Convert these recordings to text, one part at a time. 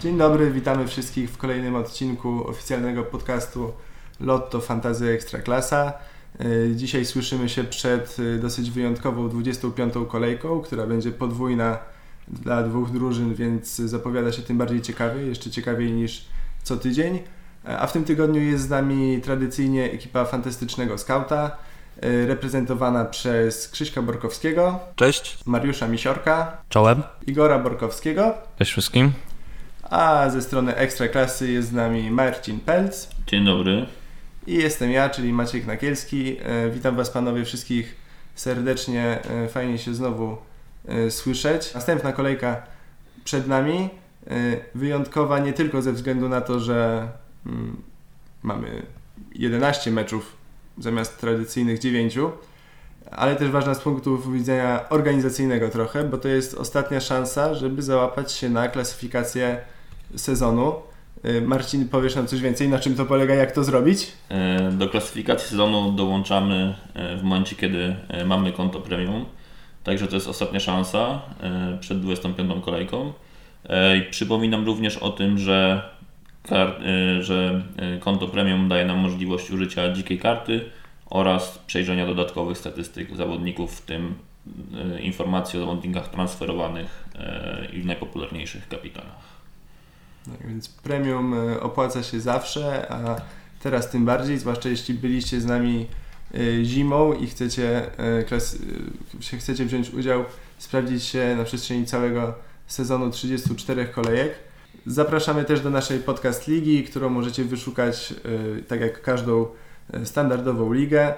Dzień dobry, witamy wszystkich w kolejnym odcinku oficjalnego podcastu Lotto Fantazy Ekstraklasa. Y, Dzisiaj słyszymy się przed y, dosyć wyjątkową 25. kolejką, która będzie podwójna dla dwóch drużyn, więc zapowiada się tym bardziej ciekawie, jeszcze ciekawiej niż co tydzień. A w tym tygodniu jest z nami tradycyjnie ekipa fantastycznego skauta, y, reprezentowana przez Krzyśka Borkowskiego, Cześć. Mariusza Misiorka, Czołem. Igora Borkowskiego, Cześć wszystkim. A ze strony Ekstraklasy jest z nami Marcin Pelc Dzień dobry. i jestem ja, czyli Maciek Nakielski. E, Witam Was panowie wszystkich serdecznie, e, fajnie się znowu e, słyszeć. Następna kolejka przed nami, wyjątkowa nie tylko ze względu na to, że mm, mamy 11 meczów zamiast tradycyjnych 9, ale też ważna z punktu widzenia organizacyjnego trochę, bo to jest ostatnia szansa, żeby załapać się na klasyfikację sezonu. Y, Marcin, powiesz nam coś więcej, na czym to polega, jak to zrobić? E, Do klasyfikacji sezonu dołączamy e, w momencie, kiedy mamy konto premium. Także to jest ostatnia szansa przed 25 kolejką. Przypominam również o tym, że, że konto premium daje nam możliwość użycia dzikiej karty oraz przejrzenia dodatkowych statystyk zawodników, w tym informacji o zawodnikach transferowanych i najpopularniejszych kapitanach. Tak, więc premium y, opłaca się zawsze, a teraz tym bardziej, zwłaszcza jeśli byliście z nami y, zimą i chcecie, y, chcecie wziąć udział, sprawdzić się na przestrzeni całego sezonu 34 kolejek. Zapraszamy też do naszej podcast ligi, którą możecie wyszukać tak jak każdą standardową ligę.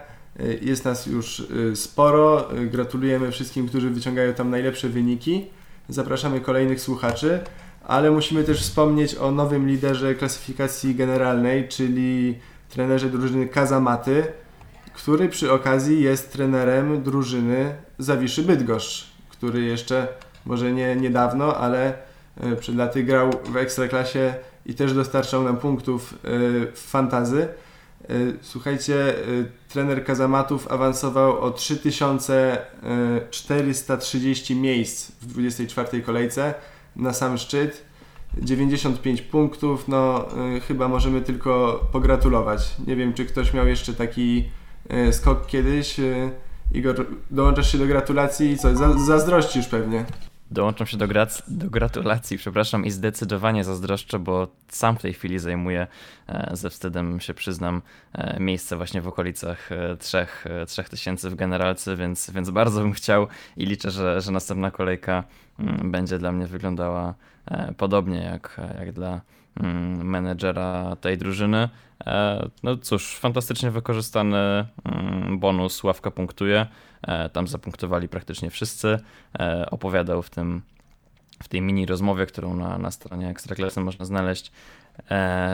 Jest nas już sporo. Gratulujemy wszystkim, którzy wyciągają tam najlepsze wyniki. Zapraszamy kolejnych słuchaczy, ale musimy też wspomnieć o nowym liderze klasyfikacji generalnej, czyli trenerze drużyny Kazamaty, który przy okazji jest trenerem drużyny Zawiszy Bydgoszcz, który jeszcze może nie niedawno, ale e, przed laty grał w Ekstraklasie i też dostarczał nam punktów e, w fantazy. E, Słuchajcie, trener Kazamatów awansował o 3430 miejsc w 24 kolejce na sam szczyt. 95 punktów, no y, chyba możemy tylko pogratulować. Nie wiem, czy ktoś miał jeszcze taki y, skok kiedyś. Y, Igor, dołączasz się do gratulacji i co, za, zazdrościsz pewnie. Dołączam się do, grac- do gratulacji, przepraszam, i zdecydowanie zazdroszczę, bo sam w tej chwili zajmuję, e, ze wstydem się przyznam, e, miejsce właśnie w okolicach e, trzech, e, trzech tysięcy w generalce, więc, więc bardzo bym chciał i liczę, że, że następna kolejka będzie dla mnie wyglądała e, podobnie jak, jak dla mm, menedżera tej drużyny. E, No cóż, fantastycznie wykorzystany mm, bonus, ławka punktuje. E, Tam zapunktowali praktycznie wszyscy. Opowiadał w tym w tej mini rozmowie, którą na, na stronie Ekstraklasy można znaleźć,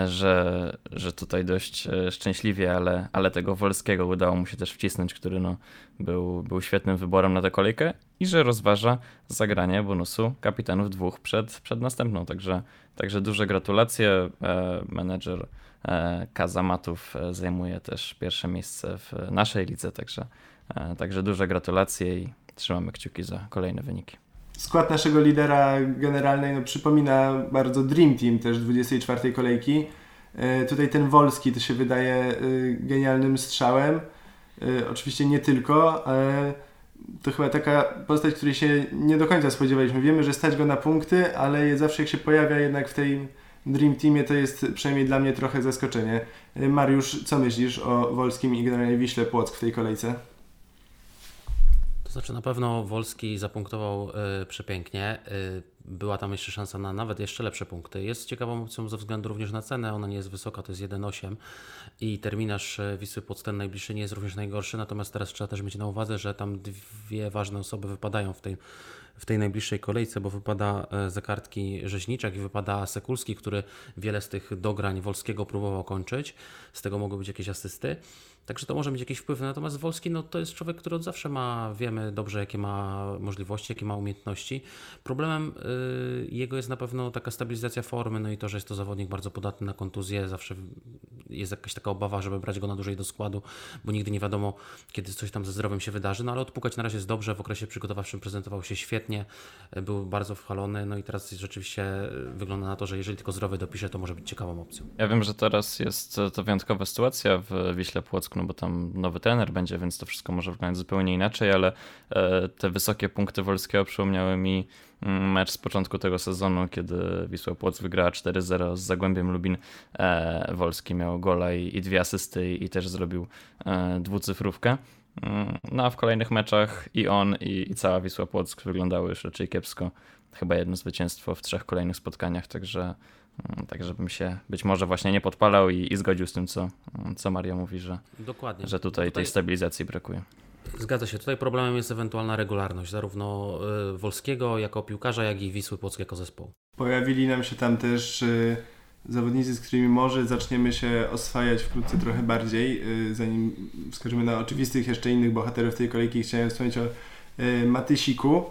że, że tutaj dość e, szczęśliwie, ale, ale tego Wolskiego udało mu się też wcisnąć, który no, był, był świetnym wyborem na tę kolejkę i że rozważa zagranie bonusu kapitanów dwóch przed, przed następną. Także, także duże gratulacje. E, Menedżer e, Kazamatów e, zajmuje też pierwsze miejsce w naszej lidze, także, e, także duże gratulacje i trzymamy kciuki za kolejne wyniki. Skład naszego lidera generalnej no, przypomina bardzo Dream Team też 24 kolejki. Y, Tutaj ten Wolski to się wydaje y, genialnym strzałem. Y, Oczywiście nie tylko, ale to chyba taka postać, której się nie do końca spodziewaliśmy. Wiemy, że stać go na punkty, ale zawsze jak się pojawia jednak w tej Dream Teamie, to jest przynajmniej dla mnie trochę zaskoczenie. Mariusz, co myślisz o Wolskim i generalnie Wiśle Płock w tej kolejce? Znaczy na pewno Wolski zapunktował y, przepięknie. Y, była tam jeszcze szansa na nawet jeszcze lepsze punkty. Jest ciekawą opcją ze względu również na cenę. Ona nie jest wysoka, to jest 1,8 i terminarz y, Wisły Płock ten najbliższy nie jest również najgorszy. Natomiast teraz trzeba też mieć na uwadze, że tam dwie ważne osoby wypadają w tej, w tej najbliższej kolejce, bo wypada e, za kartki Rzeźniczak i wypada Sekulski, który wiele z tych dograń Wolskiego próbował kończyć. Z tego mogły być jakieś asysty. Także to może mieć jakiś wpływ. Natomiast Wolski no, to jest człowiek, który od zawsze ma, wiemy dobrze, jakie ma możliwości, jakie ma umiejętności. Problemem y, jego jest na pewno taka stabilizacja formy, no i to, że jest to zawodnik bardzo podatny na kontuzję. Zawsze jest jakaś taka obawa, żeby brać go na dłużej do składu, bo nigdy nie wiadomo, kiedy coś tam ze zdrowiem się wydarzy. No ale odpukać na razie jest dobrze. W okresie przygotowawczym prezentował się świetnie, był bardzo wchalony, no i teraz rzeczywiście wygląda na to, że jeżeli tylko zdrowy dopisze, to może być ciekawą opcją. Ja wiem, że teraz jest to wyjątkowa sytuacja w Wiśle Płock, no bo tam nowy trener będzie, więc to wszystko może wyglądać zupełnie inaczej, ale e, te wysokie punkty Wolskiego przypomniały mi mecz z początku tego sezonu, kiedy Wisła Płock wygrała 4-0 z Zagłębiem Lubin. E, Wolski miał gola i, i dwie asysty i też zrobił e, dwucyfrówkę. Mm, no a w kolejnych meczach i on, i, i cała Wisła Płock wyglądały już raczej kiepsko. Chyba jedno zwycięstwo w trzech kolejnych spotkaniach, także mm, tak żebym się być może właśnie nie podpalał i, i zgodził z tym, co, co Maria mówi, że, Dokładnie. że tutaj, tutaj tej stabilizacji brakuje. Zgadza się. Tutaj problemem jest ewentualna regularność zarówno y, Wolskiego jako piłkarza, jak i Wisły Płock jako zespołu. Pojawili nam się tam też y, zawodnicy, z którymi może zaczniemy się oswajać wkrótce trochę bardziej. Y, zanim wskażemy na oczywistych jeszcze innych bohaterów tej kolejki, chciałem wspomnieć o Matysiku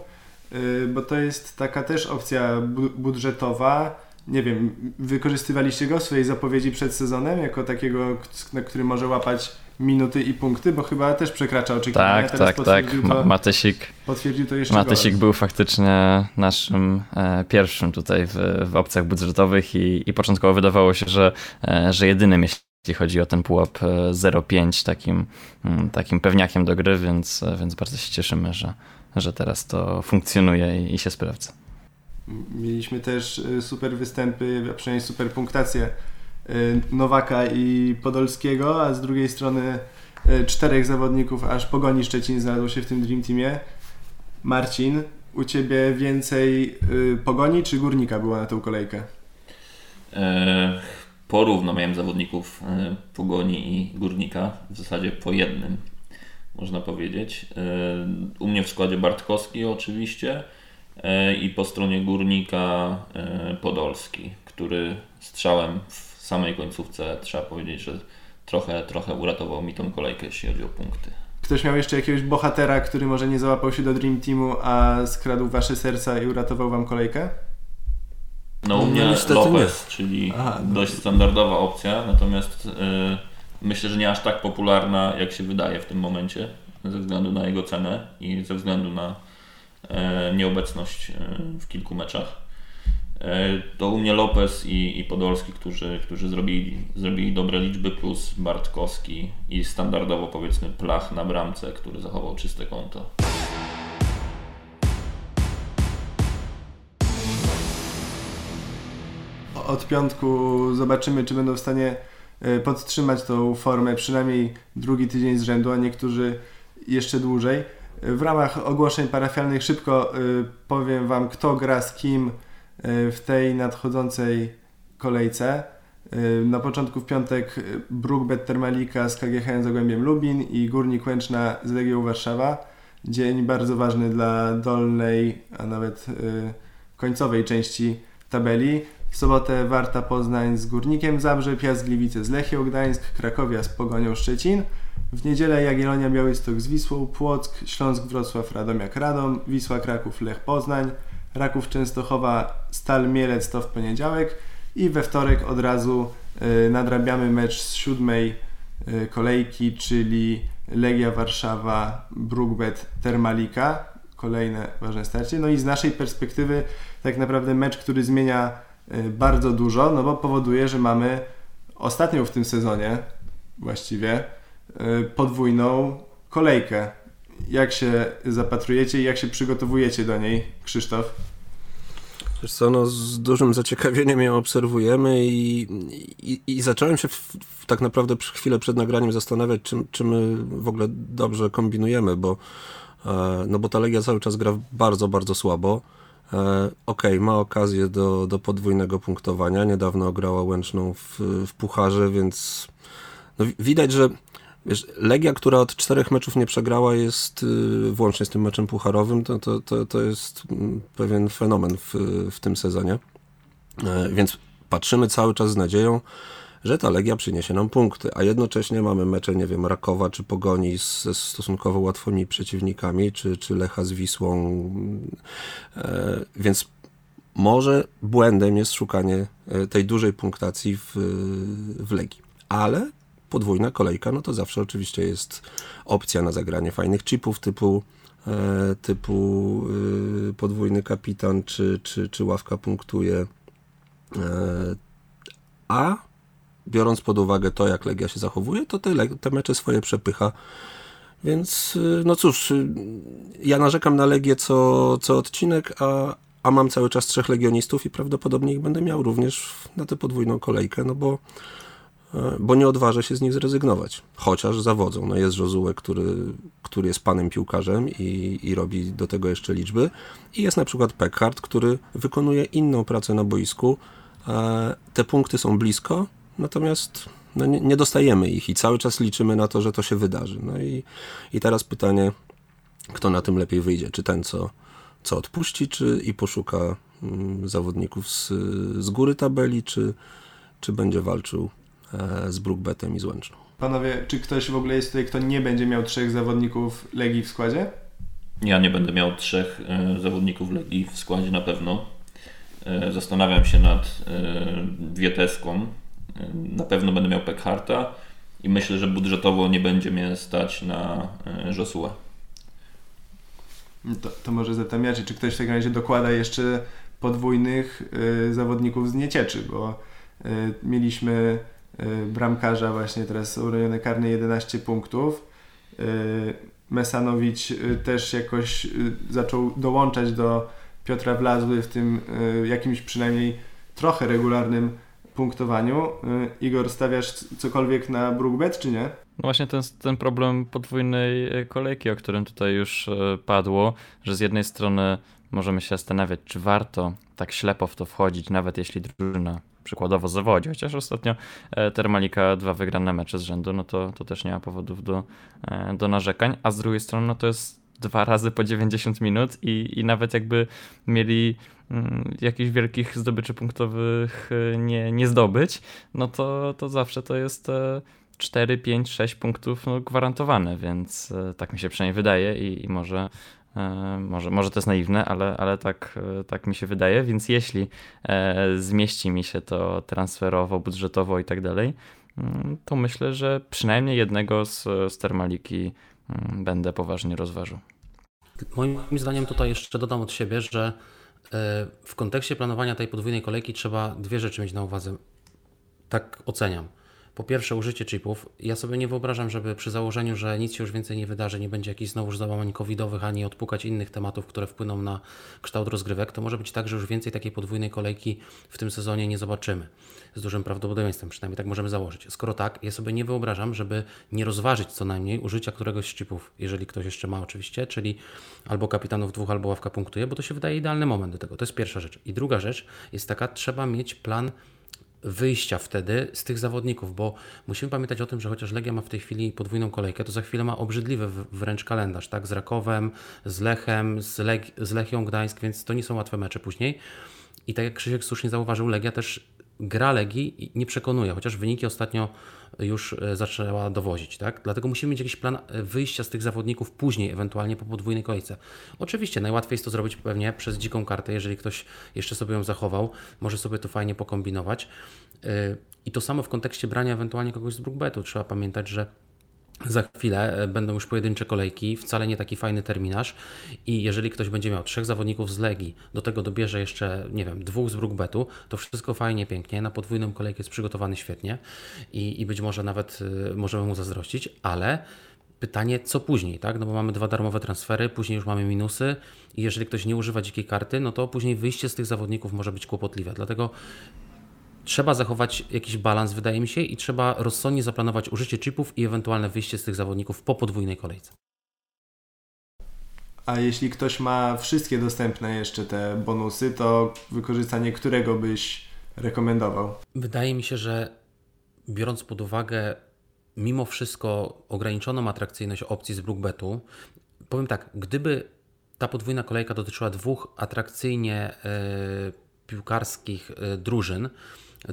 bo to jest taka też opcja budżetowa. Nie wiem, wykorzystywaliście go w swojej zapowiedzi przed sezonem jako takiego, na którym może łapać minuty i punkty, bo chyba też przekracza oczekiwania. Tak, tak, tak. To, Matysik, potwierdził to jeszcze Matysik był faktycznie naszym e, pierwszym tutaj w, w opcjach budżetowych i, i początkowo wydawało się, że, e, że jedynym jeśli chodzi o ten pułap 0,5 e, takim, mm, takim pewniakiem do gry, więc, e, więc bardzo się cieszymy, że, że teraz to funkcjonuje i, się sprawdza. Mieliśmy też y, super występy, a przynajmniej super punktację y, Nowaka i Podolskiego, a z drugiej strony y, czterech zawodników, aż Pogoni Szczecin znalazło się w tym Dream Teamie. Marcin, u Ciebie więcej Pogoni czy Górnika było na tą kolejkę? E, porówno miałem zawodników e, Pogoni i Górnika, w zasadzie po jednym można powiedzieć. E, u mnie w składzie Bartkowski oczywiście i po stronie górnika e, Podolski, który strzałem w samej końcówce trzeba powiedzieć, że trochę, trochę uratował mi tą kolejkę, jeśli chodzi o punkty. Ktoś miał jeszcze jakiegoś bohatera, który może nie załapał się do Dream Teamu, a skradł wasze serca i uratował wam kolejkę? No u mnie no, Lopez, nie. czyli Aha, no. dość standardowa opcja, natomiast yy, myślę, że nie aż tak popularna, jak się wydaje w tym momencie, ze względu na jego cenę i ze względu na e, nieobecność e, w kilku meczach. E, to u mnie Lopez i, i Podolski, którzy, którzy zrobili, zrobili dobre liczby, plus Bartkowski i standardowo powiedzmy Plach na bramce, który zachował czyste konto. Od piątku zobaczymy, czy będą w stanie E, podtrzymać tą formę przynajmniej drugi tydzień z rzędu, a niektórzy jeszcze dłużej. W ramach ogłoszeń parafialnych szybko e, powiem Wam, kto gra z kim w tej nadchodzącej kolejce. Na początku w piątek Brookbet Termalika z KGHM Zagłębiem Lubin i Górnik Łęczna z Legią Warszawa. Dzień bardzo ważny dla dolnej, a nawet końcowej części tabeli. W sobotę Warta Poznań z Górnikiem Zabrze, Piast Gliwice z Lechią Gdańsk, Krakowia z Pogonią Szczecin. W niedzielę Jagiellonia Białystok z Wisłą, Płock, Śląsk Wrocław Radomiak Radom, Wisła Kraków Lech Poznań, Raków Częstochowa Stal Mielec to w poniedziałek i we wtorek od razu y, nadrabiamy mecz z siódmej y, kolejki, czyli Legia Warszawa Brookbet Termalika. Kolejne ważne starcie. No i z naszej perspektywy tak naprawdę mecz, który zmienia Y, bardzo dużo, no bo powoduje, że mamy ostatnią w tym sezonie właściwie podwójną kolejkę. Jak się zapatrujecie i jak się przygotowujecie do niej, Krzysztof? Wiesz co, no, z dużym zaciekawieniem ją obserwujemy i, i, i zacząłem się w, w tak naprawdę chwilę przed nagraniem zastanawiać, czy, czy my w ogóle dobrze kombinujemy, bo, e, no bo ta Legia cały czas gra bardzo, bardzo słabo. E, ok, ma okazję do, do podwójnego punktowania. Niedawno grała Łęczną w, w Pucharze, więc no, widać, że wiesz, Legia, która od czterech meczów nie przegrała, jest y, włącznie z tym meczem pucharowym, to, to, to, to jest mm, pewien fenomen w, w tym sezonie. E, więc patrzymy cały czas z nadzieją. że ta Legia przyniesie nam punkty, a jednocześnie mamy mecze, nie wiem, Rakowa czy Pogoni ze stosunkowo łatwymi przeciwnikami, czy, czy Lecha z Wisłą, e, więc może błędem jest szukanie e, tej dużej punktacji w, w Legii, ale podwójna kolejka, no to zawsze oczywiście jest opcja na zagranie fajnych chipów typu e, typu e, podwójny kapitan czy, czy, czy ławka punktuje a biorąc pod uwagę to, jak Legia się zachowuje, to te, te mecze swoje przepycha. Więc no cóż, ja narzekam na Legię co, co odcinek, a, a mam cały czas trzech legionistów i prawdopodobnie ich będę miał również na tę podwójną kolejkę, no bo, e, bo nie odważę się z nich zrezygnować. Chociaż zawodzą. No jest Josue, który, który jest panem piłkarzem i, i robi do tego jeszcze liczby. I jest na przykład Peckhardt, który wykonuje inną pracę na boisku. E, te punkty są blisko, natomiast no nie, nie, dostajemy ich i cały czas liczymy na to, że to się wydarzy. No i, i teraz pytanie, kto na tym lepiej wyjdzie? Czy ten, co co odpuści, czy i poszuka mm, zawodników z, z góry tabeli, czy, czy będzie walczył e, z Brookbetem i z Łęczną. Panowie, czy ktoś w ogóle jest tutaj, kto nie będzie miał trzech zawodników Legii w składzie? Ja nie będę miał trzech e, zawodników Legii w składzie na pewno. E, zastanawiam się nad Wieteską. Na pewno będę miał Pekharta i myślę, że budżetowo nie będzie mnie stać na Josua. To, to może zastanawiacie, czy ktoś w takim razie dokłada jeszcze podwójnych y, zawodników z niecieczy, bo y, mieliśmy y, bramkarza właśnie teraz urojone karne 11 punktów. Y, Mesanowicz y, też jakoś y, zaczął dołączać do Piotra Wlazły w tym jakimś przynajmniej trochę regularnym punktowaniu. Igor, stawiasz cokolwiek na Brookbet, czy nie? No właśnie ten, ten problem podwójnej kolejki, o którym tutaj już padło, że z jednej strony możemy się zastanawiać, czy warto tak ślepo w to wchodzić, nawet jeśli drużyna przykładowo zawodzi, chociaż ostatnio e, Termalika dwa wygrane mecze z rzędu, no to, to też nie ma powodów do, do narzekań, a z drugiej strony no to jest dwa razy po 90 minut i, i nawet jakby mieli mm, jakichś wielkich zdobyczy punktowych nie, nie zdobyć, no to, to zawsze to jest 4, 5, 6 punktów no, gwarantowane, więc e, tak mi się przynajmniej wydaje i, i może, e, może, może to jest naiwne, ale, ale tak, e, tak mi się wydaje, więc jeśli zmieści mi się to transferowo, budżetowo i tak dalej, mm, to myślę, że przynajmniej jednego z, z Termaliki mm, będę poważnie rozważył. Moim zdaniem tutaj jeszcze dodam od siebie, że w kontekście planowania tej podwójnej kolejki trzeba dwie rzeczy mieć na uwadze. Tak oceniam. Po pierwsze, użycie chipów. Ja sobie nie wyobrażam, żeby przy założeniu, że nic się już więcej nie wydarzy, nie będzie jakichś znowuż załamań covidowych, ani odpukać innych tematów, które wpłyną na kształt rozgrywek, to może być tak, że już więcej takiej podwójnej kolejki w tym sezonie nie zobaczymy. Z dużym prawdopodobieństwem, przynajmniej tak możemy założyć. Skoro tak, ja sobie nie wyobrażam, żeby nie rozważyć co najmniej użycia któregoś z chipów, jeżeli ktoś jeszcze ma oczywiście, czyli albo kapitanów dwóch, albo ławka punktuje, bo to się wydaje idealny moment do tego. To jest pierwsza rzecz. I druga rzecz jest taka, trzeba mieć plan wyjścia wtedy z tych zawodników, bo musimy pamiętać o tym, że chociaż Legia ma w tej chwili podwójną kolejkę, to za chwilę ma obrzydliwy wręcz kalendarz, tak? Z Rakowem, z Lechem, z, Leg z Lechią Gdańsk, więc to nie są łatwe mecze później. I tak jak Krzysiek słusznie zauważył, Legia też gra Legii nie przekonuje, chociaż wyniki ostatnio już e, zaczęła dowozić. Tak? Dlatego musimy mieć jakiś plan e, wyjścia z tych zawodników później, ewentualnie po podwójnej kolejce. Oczywiście najłatwiej jest to zrobić pewnie przez dziką kartę, jeżeli ktoś jeszcze sobie ją zachował, może sobie to fajnie pokombinować. E, I to samo w kontekście brania ewentualnie kogoś z Brookbetu. Trzeba pamiętać, że za chwilę e, będą już pojedyncze kolejki, wcale nie taki fajny terminarz i jeżeli ktoś będzie miał trzech zawodników z Legii, do tego dobierze jeszcze, nie wiem, dwóch z Brookbetu, to wszystko fajnie, pięknie, na podwójną kolejkę jest przygotowany świetnie i, i być może nawet y, możemy mu zazdrościć, ale pytanie, co później, tak? No bo mamy dwa darmowe transfery, później już mamy minusy i jeżeli ktoś nie używa dzikiej karty, no to później wyjście z tych zawodników może być kłopotliwe. Dlatego trzeba zachować jakiś balans, wydaje mi się, i trzeba rozsądnie zaplanować użycie chipów i ewentualne wyjście z tych zawodników po podwójnej kolejce. A jeśli ktoś ma wszystkie dostępne jeszcze te bonusy, to wykorzystanie którego byś rekomendował? Wydaje mi się, że biorąc pod uwagę mimo wszystko ograniczoną atrakcyjność opcji z Brookbetu, powiem tak, gdyby ta podwójna kolejka dotyczyła dwóch atrakcyjnie yy, piłkarskich yy, drużyn,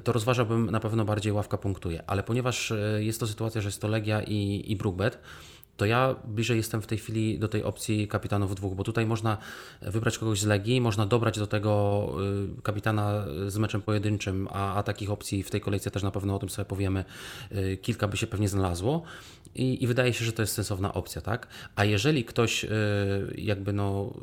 to rozważałbym na pewno bardziej ławka punktuje. Ale ponieważ e, jest to sytuacja, że jest to Legia i, i to ja bliżej jestem w tej chwili do tej opcji kapitanów dwóch, bo tutaj można wybrać kogoś z Legii, można dobrać do tego y, kapitana z meczem pojedynczym, a, a takich opcji w tej kolejce też na pewno o tym sobie powiemy, y, kilka by się pewnie znalazło i, i wydaje się, że to jest sensowna opcja, tak? A jeżeli ktoś y, jakby no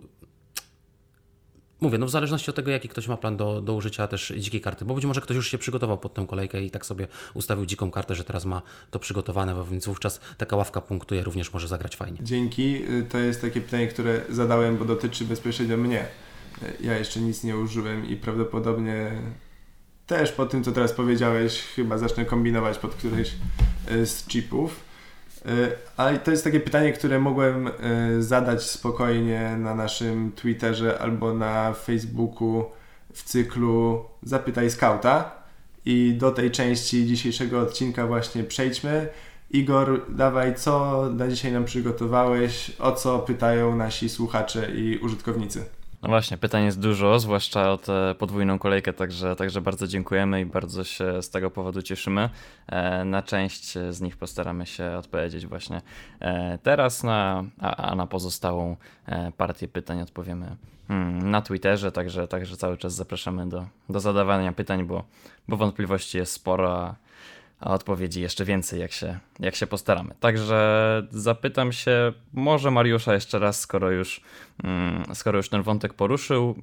mówię, no w zależności od tego, jaki ktoś ma plan do, do użycia też dzikiej karty, bo być może ktoś już się przygotował pod tę kolejkę i tak sobie ustawił dziką kartę, że teraz ma to przygotowane, więc wówczas taka ławka punktuje również może zagrać fajnie. Dzięki. Y, to jest takie pytanie, które zadałem, bo dotyczy bezpośrednio mnie. Y, ja jeszcze nic nie użyłem i prawdopodobnie też po tym, co teraz powiedziałeś, chyba zacznę kombinować pod któryś y, z chipów. E, ale to jest takie pytanie, które mogłem e, zadać spokojnie na naszym Twitterze albo na Facebooku w cyklu Zapytaj Skauta. I do tej części dzisiejszego odcinka właśnie przejdźmy. Igor, dawaj, co na dzisiaj nam przygotowałeś? O co pytają nasi słuchacze i użytkownicy? No właśnie, pytań jest dużo, zwłaszcza o tę podwójną kolejkę, także, także bardzo dziękujemy i bardzo się z tego powodu cieszymy. E, na część z nich postaramy się odpowiedzieć właśnie e, teraz, na, a, a na pozostałą e, partię pytań odpowiemy hmm, na Twitterze, także, także cały czas zapraszamy do, do zadawania pytań, bo, bo wątpliwości jest sporo, a a odpowiedzi jeszcze więcej, jak się, jak się postaramy. Także zapytam się może Mariusza jeszcze raz, skoro już, mm, skoro już ten wątek poruszył.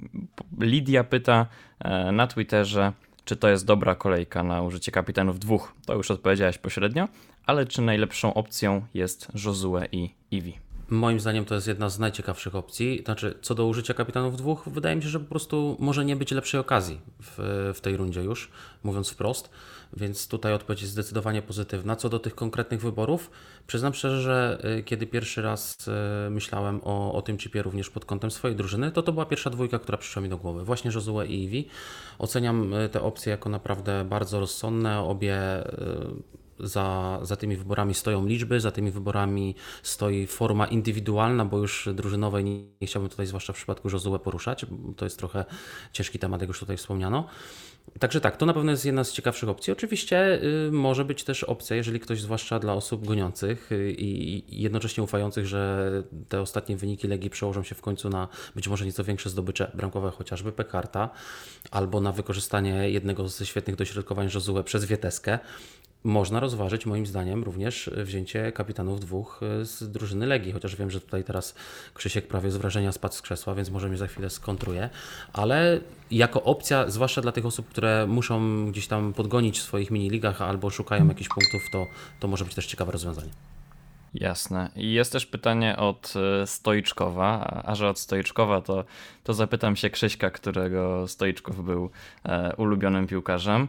Lidia pyta e, na Twitterze, czy to jest dobra kolejka na użycie kapitanów dwóch. To już odpowiedziałeś pośrednio, ale czy najlepszą opcją jest Josue i Iwi? Moim zdaniem to jest jedna z najciekawszych opcji. Znaczy, co do użycia kapitanów dwóch, wydaje mi się, że po prostu może nie być lepszej okazji w, w tej rundzie już, mówiąc wprost więc tutaj odpowiedź jest zdecydowanie pozytywna. Co do tych konkretnych wyborów, przyznam szczerze, że y, kiedy pierwszy raz y, myślałem o, o tym chipie również pod kątem swojej drużyny, to to była pierwsza dwójka, która przyszła mi do głowy. Właśnie Josue i Eevee. Oceniam y, te opcje jako naprawdę bardzo rozsądne. Obie za, za tymi wyborami stoją liczby, za tymi wyborami stoi forma indywidualna, bo już drużynowej nie, nie chciałbym tutaj, zwłaszcza w przypadku Josue, poruszać. To jest trochę ciężki temat, jak już tutaj wspomniano. Także tak, to na pewno jest jedna z ciekawszych opcji. Oczywiście y, może być też opcja, jeżeli ktoś, zwłaszcza dla osób goniących y, i jednocześnie ufających, że te ostatnie wyniki Legii przełożą się w końcu na być może nieco większe zdobycze bramkowe, chociażby Pekarta, albo na wykorzystanie jednego ze świetnych dośrodkowań Josue przez Wieteskę, można rozważyć moim zdaniem również wzięcie kapitanów dwóch e, z drużyny Legii, chociaż wiem, że tutaj teraz Krzysiek prawie z wrażenia spadł z krzesła, więc może mnie za chwilę skontruje, ale jako opcja, zwłaszcza dla tych osób, które muszą gdzieś tam podgonić w swoich mini-ligach albo szukają jakichś punktów, to, to może być też ciekawe rozwiązanie. Jasne. I jest też pytanie od e, Stoiczkowa, a że od Stoiczkowa to, to zapytam się Krzyśka, którego Stoiczkow był e, ulubionym piłkarzem.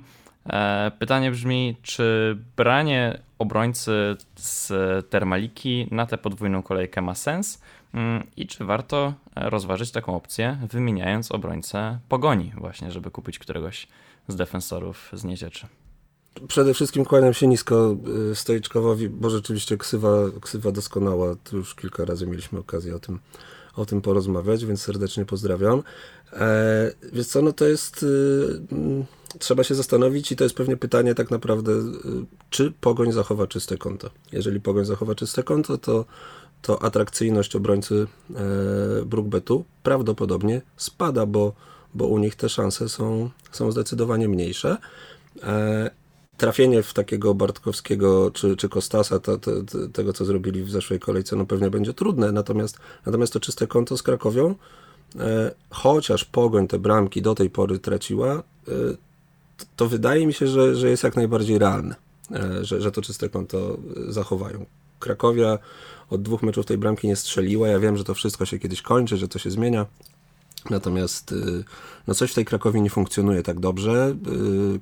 E, pytanie brzmi, czy branie obrońcy z Termaliki na tę podwójną kolejkę ma sens mm, i czy warto rozważyć taką opcję, wymieniając obrońcę pogoni, właśnie, żeby kupić któregoś z defensorów z Niezieczy? Przede wszystkim kłaniam się nisko y, Stoiczkowowi, bo rzeczywiście ksywa, ksywa doskonała. Tu już kilka razy mieliśmy okazję o tym, o tym porozmawiać, więc serdecznie pozdrawiam. E, wiesz co, no to jest... Y, mm, trzeba się zastanowić i to jest pewnie pytanie tak naprawdę, y, czy Pogoń zachowa czyste konto. Jeżeli Pogoń zachowa czyste konto, to, to atrakcyjność obrońcy e, Brookbetu prawdopodobnie spada, bo, bo u nich te szanse są, są zdecydowanie mniejsze. E, trafienie w takiego Bartkowskiego czy, czy Kostasa, to, to, to, tego co zrobili w zeszłej kolejce, no pewnie będzie trudne, natomiast, natomiast to czyste konto z Krakowią, chociaż Pogoń te bramki do tej pory traciła, e, to wydaje mi się, że, że jest jak najbardziej realne, e, że, że to czyste konto zachowają. Krakowia od dwóch meczów tej bramki nie strzeliła. Ja wiem, że to wszystko się kiedyś kończy, że to się zmienia. Natomiast no coś w tej Krakowie nie funkcjonuje tak dobrze.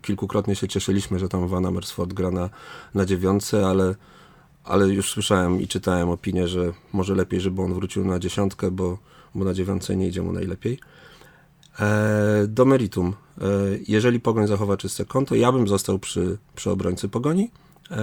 Kilkukrotnie się cieszyliśmy, że tam Van Amersfoort gra na, na dziewiątce, ale, ale już słyszałem i czytałem opinię, że może lepiej, żeby on wrócił na dziesiątkę, bo, bo na dziewiątce nie idzie mu najlepiej. E, do meritum. E, jeżeli Pogoń zachowa czyste konto, ja bym został przy, przy obrońcy Pogoni. E,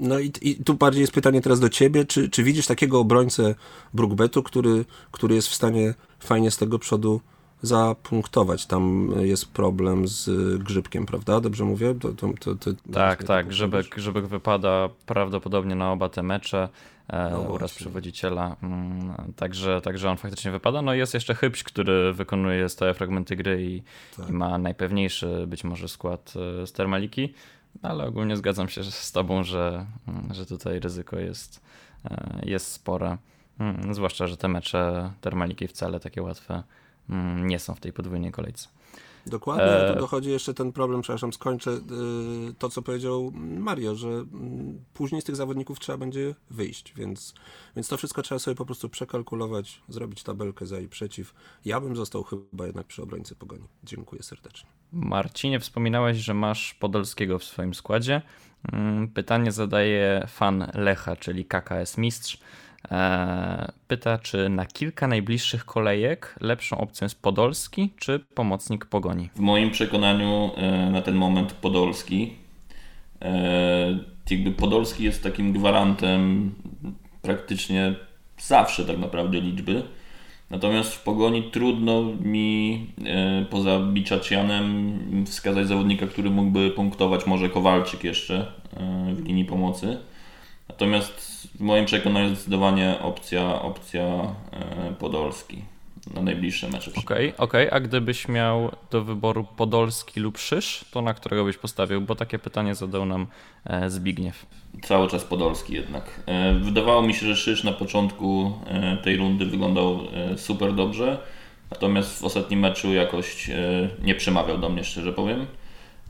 no i, i, tu bardziej jest pytanie teraz do ciebie, czy, czy widzisz takiego obrońcę Brookbetu, który, który jest w stanie fajnie z tego przodu zapunktować. Tam jest problem z grzybkiem, prawda? Dobrze mówię? To, to, to, tak, tak. Grzybek, grzybek wypada prawdopodobnie na oba te mecze. E, no uraz przewodniciela. Mm, także, także on faktycznie wypada. No i jest jeszcze Hybś, który wykonuje stałe fragmenty gry i, tak. i ma najpewniejszy być może skład z Termaliki, ale ogólnie zgadzam się z tobą, że, mm, że tutaj ryzyko jest, e, jest spore. Mm, zwłaszcza, że te mecze Termaliki wcale takie łatwe nie są w tej podwójnej kolejce. Dokładnie, ale tu e, dochodzi jeszcze ten problem, przepraszam, skończę y, to, co powiedział Mario, że mm, później z tych zawodników trzeba będzie wyjść, więc, więc to wszystko trzeba sobie po prostu przekalkulować, zrobić tabelkę za i przeciw. Ja bym został chyba jednak przy obrońcy Pogoni. Dziękuję serdecznie. Marcinie, wspominałeś, że masz Podolskiego w swoim składzie. Mm, pytanie zadaje fan Lecha, czyli KKS Mistrz. E, pyta, czy na kilka najbliższych kolejek lepszą opcją jest Podolski czy pomocnik Pogoni? W moim przekonaniu e, na ten moment Podolski. E, Podolski jest takim gwarantem praktycznie zawsze tak naprawdę liczby. Natomiast w Pogoni trudno mi poza Biczacianem wskazać zawodnika, który mógłby punktować może Kowalczyk jeszcze w linii pomocy. Natomiast w moim przekonaniu zdecydowanie opcja, opcja e, Podolski na najbliższe mecze. Okej, okay, okej, okay. a gdybyś miał do wyboru Podolski lub Szysz, to na którego byś postawił? Bo takie pytanie zadał nam e, Zbigniew. Cały czas Podolski jednak. E, wydawało mi się, że Szysz na początku tej rundy wyglądał super dobrze, natomiast w ostatnim meczu jakoś nie przemawiał do mnie, szczerze powiem.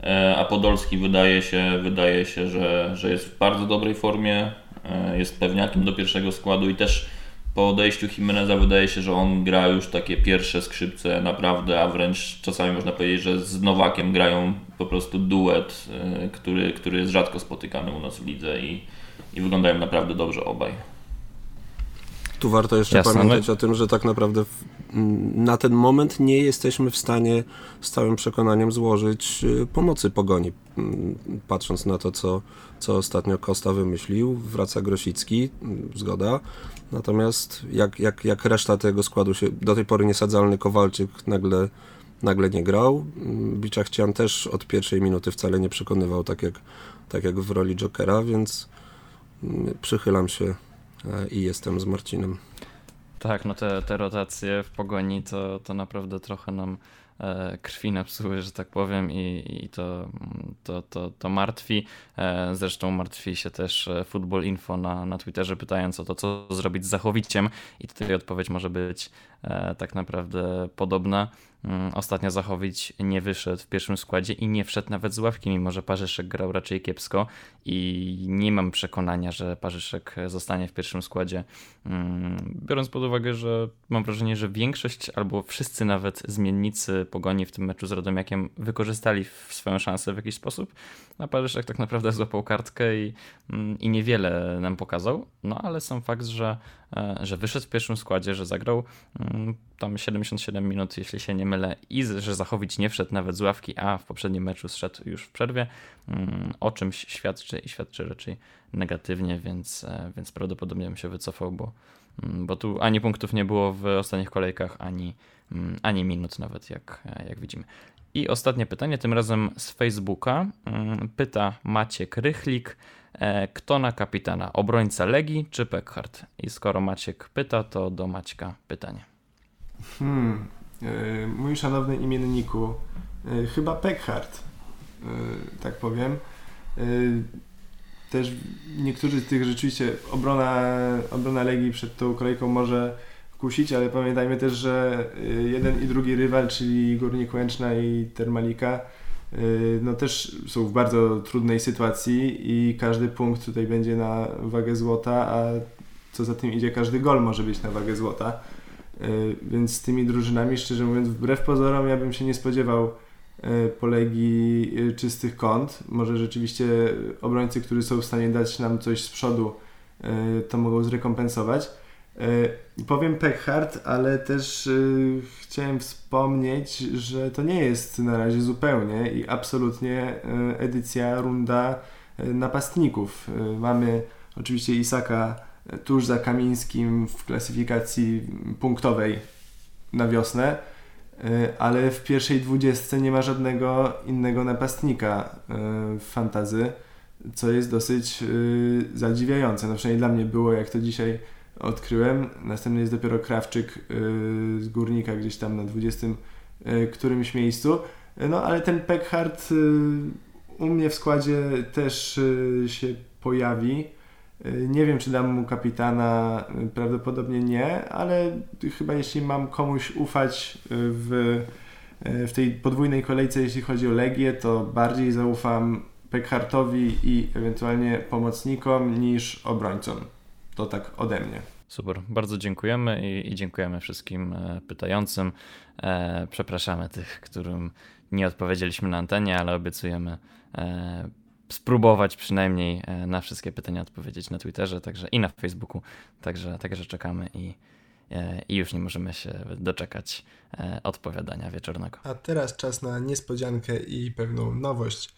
E, a Podolski wydaje się, wydaje się że, że jest w bardzo dobrej formie, e, jest pewniakiem do pierwszego składu i też po odejściu Jimeneza wydaje się, że on gra już takie pierwsze skrzypce naprawdę, a wręcz czasami można powiedzieć, że z Nowakiem grają po prostu duet, e, który, który jest rzadko spotykany u nas w lidze i, i wyglądają naprawdę dobrze obaj. Tu warto jeszcze Jasne, pamiętać o tym, że tak naprawdę na ten moment nie jesteśmy w stanie z całym przekonaniem złożyć y, pomocy pogoni. Mm, patrząc na to, co, co ostatnio Kosta wymyślił, wraca Grosicki, mm, zgoda. Natomiast jak, jak, jak reszta tego składu się do tej pory niesadzalny Kowalczyk nagle, nagle nie grał. Mm, Biczachcian też od pierwszej minuty wcale nie przekonywał tak jak, tak jak w roli Jokera, więc przychylam się i jestem z Marcinem. Tak, no te, te rotacje w pogoni to, to naprawdę trochę nam e, krwi napsuły, że tak powiem, i, i to, to, to, to martwi. E, zresztą martwi się też e, Football Info na, na Twitterze, pytając o to, co zrobić z Zachowiciem, i tutaj odpowiedź może być tak naprawdę podobna. Mm, ostatnio Zachowić nie wyszedł w pierwszym składzie i nie wszedł nawet z ławki, mimo że Parzyszek grał raczej kiepsko i nie mam przekonania, że Parzyszek zostanie w pierwszym składzie. Mm, biorąc pod uwagę, że mam wrażenie, że większość albo wszyscy nawet zmiennicy Pogoni w tym meczu z Radomiakiem wykorzystali swoją szansę w jakiś sposób, a Parzyszek tak naprawdę złapał kartkę i, mm, i niewiele nam pokazał, no ale sam fakt, że, e, że wyszedł w pierwszym składzie, że zagrał tam 77 minut, jeśli się nie mylę, i że Zachowić nie wszedł nawet z ławki, a w poprzednim meczu zszedł już w przerwie, mm, o czymś świadczy i świadczy raczej negatywnie, więc, e, więc prawdopodobnie bym się wycofał, bo, mm, bo tu ani punktów nie było w ostatnich kolejkach, ani, mm, ani minut nawet, jak, e, jak widzimy. I ostatnie pytanie, tym razem z Facebooka. Pyta Maciek Rychlik, e, kto na kapitana? Obrońca Legii czy Peckhardt? I skoro Maciek pyta, to do Maćka pytanie. Hmm, e, mój szanowny imienniku, e, chyba Peckhardt, e, tak powiem. Też niektórzy z tych rzeczywiście obrona, obrona Legii przed tą kolejką może kusić, ale pamiętajmy też, że jeden i drugi rywal, czyli Górnik Łęczna i Termalika, no też są w bardzo trudnej sytuacji i każdy punkt tutaj będzie na wagę złota, a co za tym idzie, każdy gol może być na wagę złota. E, więc z tymi drużynami, szczerze mówiąc, wbrew pozorom, ja bym się nie spodziewał e, polegi e, czystych kąt. Może rzeczywiście obrońcy, którzy są w stanie dać nam coś z przodu, to mogą zrekompensować. Powiem Peckhart, ale też chciałem wspomnieć, że to nie jest na razie zupełnie i absolutnie edycja, runda napastników. Mamy oczywiście Isaka tuż za Kamińskim w klasyfikacji punktowej na wiosnę. ale w pierwszej dwudziestce nie ma żadnego innego napastnika w fantazy, co jest dosyć zadziwiające. No przynajmniej dla mnie było, jak to dzisiaj odkryłem. Następny jest dopiero Krawczyk z Górnika gdzieś tam na 20 którymś miejscu. No ale ten Peckhart u mnie w składzie też się pojawi. Y, nie wiem, czy dam mu kapitana, y, prawdopodobnie nie, ale chyba jeśli mam komuś ufać y, w, w tej podwójnej kolejce, jeśli chodzi o Legię, to bardziej zaufam Pekhartowi i ewentualnie pomocnikom niż obrońcom. To tak ode mnie. Super, bardzo dziękujemy i, i dziękujemy wszystkim e, pytającym. E, przepraszamy tych, którym nie odpowiedzieliśmy na antenie, ale obiecujemy e, spróbować przynajmniej e, na wszystkie pytania odpowiedzieć na Twitterze także i na Facebooku. Także, także czekamy i, e, i już nie możemy się doczekać e, odpowiadania wieczornego. A teraz czas na niespodziankę i pewną nowość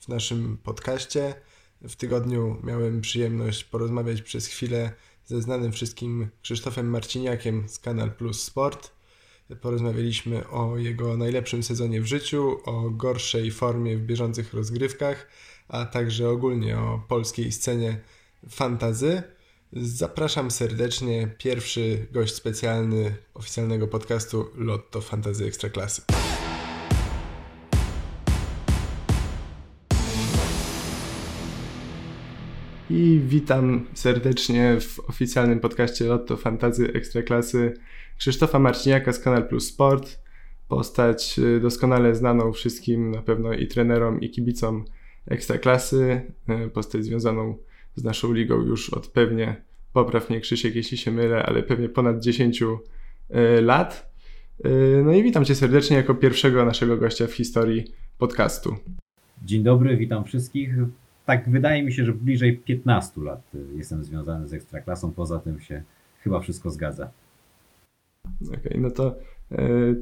w naszym podcaście. W tygodniu miałem przyjemność porozmawiać przez chwilę ze znanym wszystkim Krzysztofem Marciniakiem z Kanal Plus Sport. Porozmawialiśmy o jego najlepszym sezonie w życiu, o gorszej formie w bieżących rozgrywkach a także ogólnie o polskiej scenie fantazy. Zapraszam serdecznie. Pierwszy gość specjalny oficjalnego podcastu Lotto Fantazy Ekstraklasy. I witam serdecznie w oficjalnym podcaście Lotto Fantazy Ekstraklasy Krzysztofa Marciniaka z Kanal Plus Sport. Postać y, doskonale znaną wszystkim, na pewno i trenerom, i kibicom ekstraklasy, e, postać związaną z naszą ligą już od pewnie, popraw mnie Krzysiek, jeśli się mylę, ale pewnie ponad 10 e, lat. E, no i witam Cię serdecznie jako pierwszego naszego gościa w historii podcastu. Dzień dobry, witam wszystkich. Tak, wydaje mi się, że bliżej 15 lat jestem związany z Ekstraklasą, poza tym się chyba wszystko zgadza. Okej, okay, no to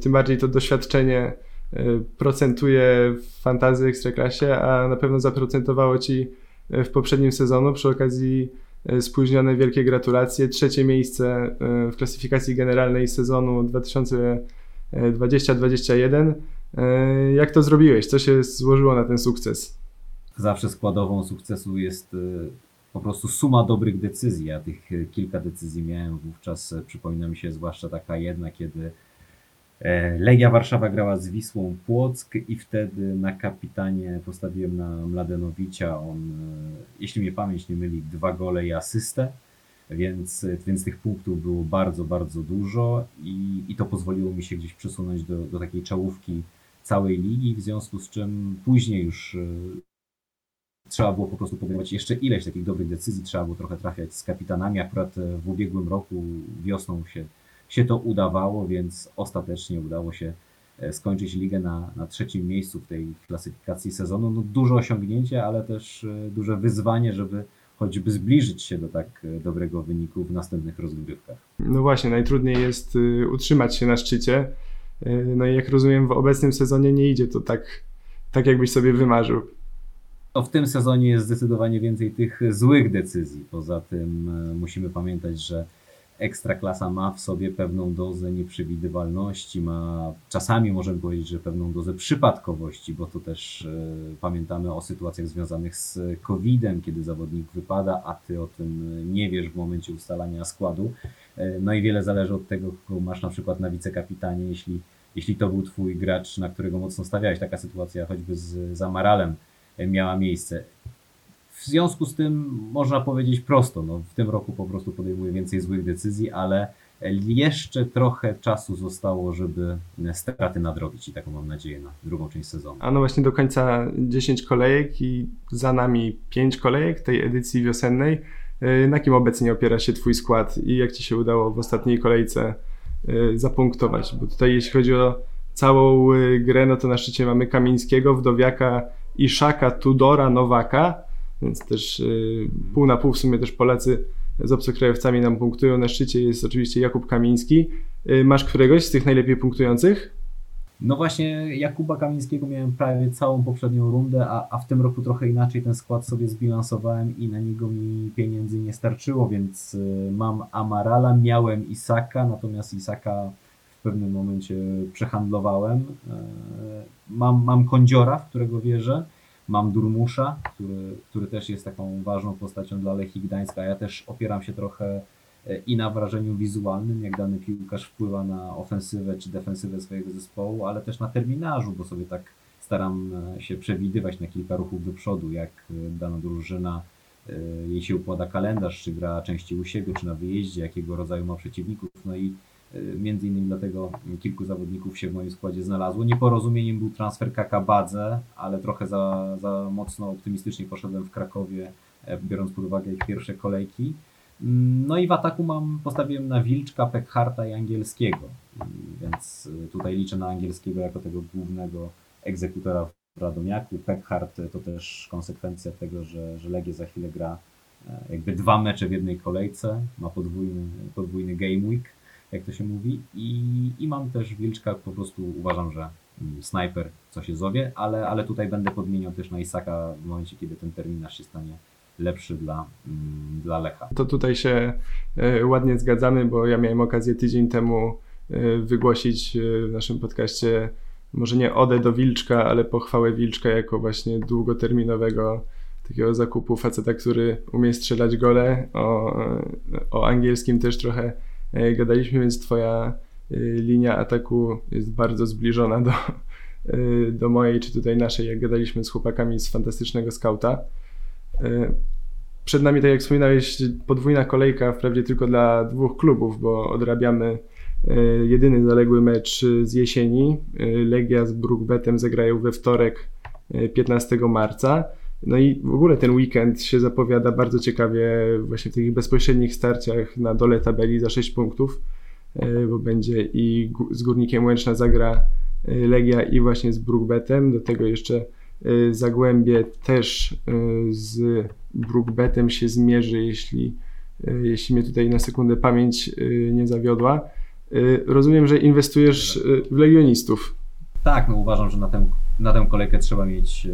tym bardziej to doświadczenie procentuje w fantazy ekstraklasie, a na pewno zaprocentowało ci y, w poprzednim sezonu przy okazji y, spóźnione wielkie gratulacje. Trzecie miejsce w klasyfikacji generalnej sezonu 2020-2021. Jak to zrobiłeś? Co się złożyło na ten sukces? Zawsze składową sukcesu jest po prostu suma dobrych decyzji. Ja tych kilka decyzji miałem wówczas. Przypomina mi się zwłaszcza taka jedna, kiedy Legia Warszawa grała z Wisłą Płock i wtedy na kapitanie postawiłem na Mladenowicza. On, e, jeśli mnie pamięć nie myli, dwa gole i asystę, więc, więc tych punktów było bardzo, bardzo dużo i, i to pozwoliło mi się gdzieś przesunąć do, do takiej czołówki całej ligi, w związku z czym później już e, trzeba było po prostu podejmować jeszcze ileś takich dobrych decyzji, trzeba było trochę trafiać z kapitanami. Akurat w ubiegłym roku wiosną się się to udawało, więc ostatecznie udało się e, skończyć ligę na, na trzecim miejscu w tej klasyfikacji sezonu. No, duże osiągnięcie, ale też e, duże wyzwanie, żeby choćby zbliżyć się do tak e, dobrego wyniku w następnych rozgrywkach. No właśnie, najtrudniej jest utrzymać się na szczycie. No i jak rozumiem, w obecnym sezonie nie idzie to tak, tak jakbyś sobie wymarzył. To w tym sezonie jest zdecydowanie więcej tych złych decyzji. Poza tym musimy pamiętać, że Ekstraklasa ma w sobie pewną dozę nieprzewidywalności, ma czasami możemy powiedzieć, że pewną dozę przypadkowości, bo to też e, pamiętamy o sytuacjach związanych z COVID-em, kiedy zawodnik wypada, a ty o tym nie wiesz w momencie ustalania składu. E, no i wiele zależy od tego, kogo masz na przykład na wicekapitanie, jeśli, jeśli to był twój gracz, na którego mocno stawiałeś. Taka sytuacja choćby z Zamaralem e, miała miejsce. W związku z tym można powiedzieć prosto, no, w tym roku po prostu podejmuje więcej złych decyzji, ale jeszcze trochę czasu zostało, żeby straty nadrobić i taką mam nadzieję na drugą część sezonu. A no właśnie do końca 10 kolejek i za nami 5 kolejek tej edycji wiosennej. Y, na kim obecnie opiera się Twój skład i jak Ci się udało w ostatniej kolejce y, zapunktować? Bo tutaj jeśli chodzi o całą y, grę, no to na szczycie mamy Kamińskiego, Wdowiaka, Iszaka, Tudora, Nowaka więc też y, pół na pół w sumie też Polacy z obcokrajowcami nam punktują. Na szczycie jest oczywiście Jakub Kamiński. Y, masz któregoś z tych najlepiej punktujących? No właśnie Jakuba Kamińskiego miałem prawie całą poprzednią rundę, a, a w tym roku trochę inaczej ten skład sobie zbilansowałem i na niego mi pieniędzy nie starczyło, więc y, mam Amarala, miałem Isaka, natomiast Isaka pewnym momencie przehandlowałem. Mam, mam Kądziora, w którego wierzę. Mam Durmusza, który, który też jest taką ważną postacią dla Lechii Gdańska. Ja też opieram się trochę i na wrażeniu wizualnym, jak dany piłkarz wpływa na ofensywę czy defensywę swojego zespołu, ale też na terminarzu, bo sobie tak staram się przewidywać na kilka ruchów do przodu, jak dana drużyna jej się układa kalendarz, czy gra częściej u siebie, czy na wyjeździe, jakiego rodzaju ma przeciwników. No i między innymi dlatego kilku zawodników się w moim składzie znalazło. Nieporozumieniem był transfer Kakabadze, ale trochę za, za mocno optymistycznie poszedłem w Krakowie, biorąc pod uwagę ich pierwsze kolejki. No i w ataku mam, postawiłem na Wilczka, Pekharta i Angielskiego, więc tutaj liczę na Angielskiego jako tego głównego egzekutora w Radomiaku. Pekhart to też konsekwencja tego, że, że Legia za chwilę gra jakby dwa mecze w jednej kolejce, ma podwójny, podwójny game week, jak to się mówi i, i mam też Wilczka, po prostu uważam, że snajper co się zowie, ale, ale tutaj będę podmieniał też na Isaka w momencie, kiedy ten terminarz się stanie lepszy dla, dla Lecha. To tutaj się ładnie zgadzamy, bo ja miałem okazję tydzień temu wygłosić w naszym podcaście może nie odę do Wilczka, ale pochwałę Wilczka jako właśnie długoterminowego takiego zakupu faceta, który umie strzelać gole. O, o angielskim też trochę gadaliśmy, więc twoja linia ataku jest bardzo zbliżona do, do mojej, czy tutaj naszej, jak gadaliśmy z chłopakami z Fantastycznego Skauta. Przed nami, tak jak wspominałeś, podwójna kolejka, wprawdzie tylko dla dwóch klubów, bo odrabiamy jedyny zaległy mecz z jesieni. Legia z Brookbetem zagrają we wtorek 15 marca. No i w ogóle ten weekend się zapowiada bardzo ciekawie właśnie w takich bezpośrednich starciach na dole tabeli za 6 punktów, bo będzie i z Górnikiem Łęczna zagra Legia i właśnie z Brookbetem. Do tego jeszcze Zagłębie też z Brookbetem się zmierzy, jeśli, jeśli mnie tutaj na sekundę pamięć nie zawiodła. Rozumiem, że inwestujesz w legionistów. Tak, no uważam, że na tę, na tę kolejkę trzeba mieć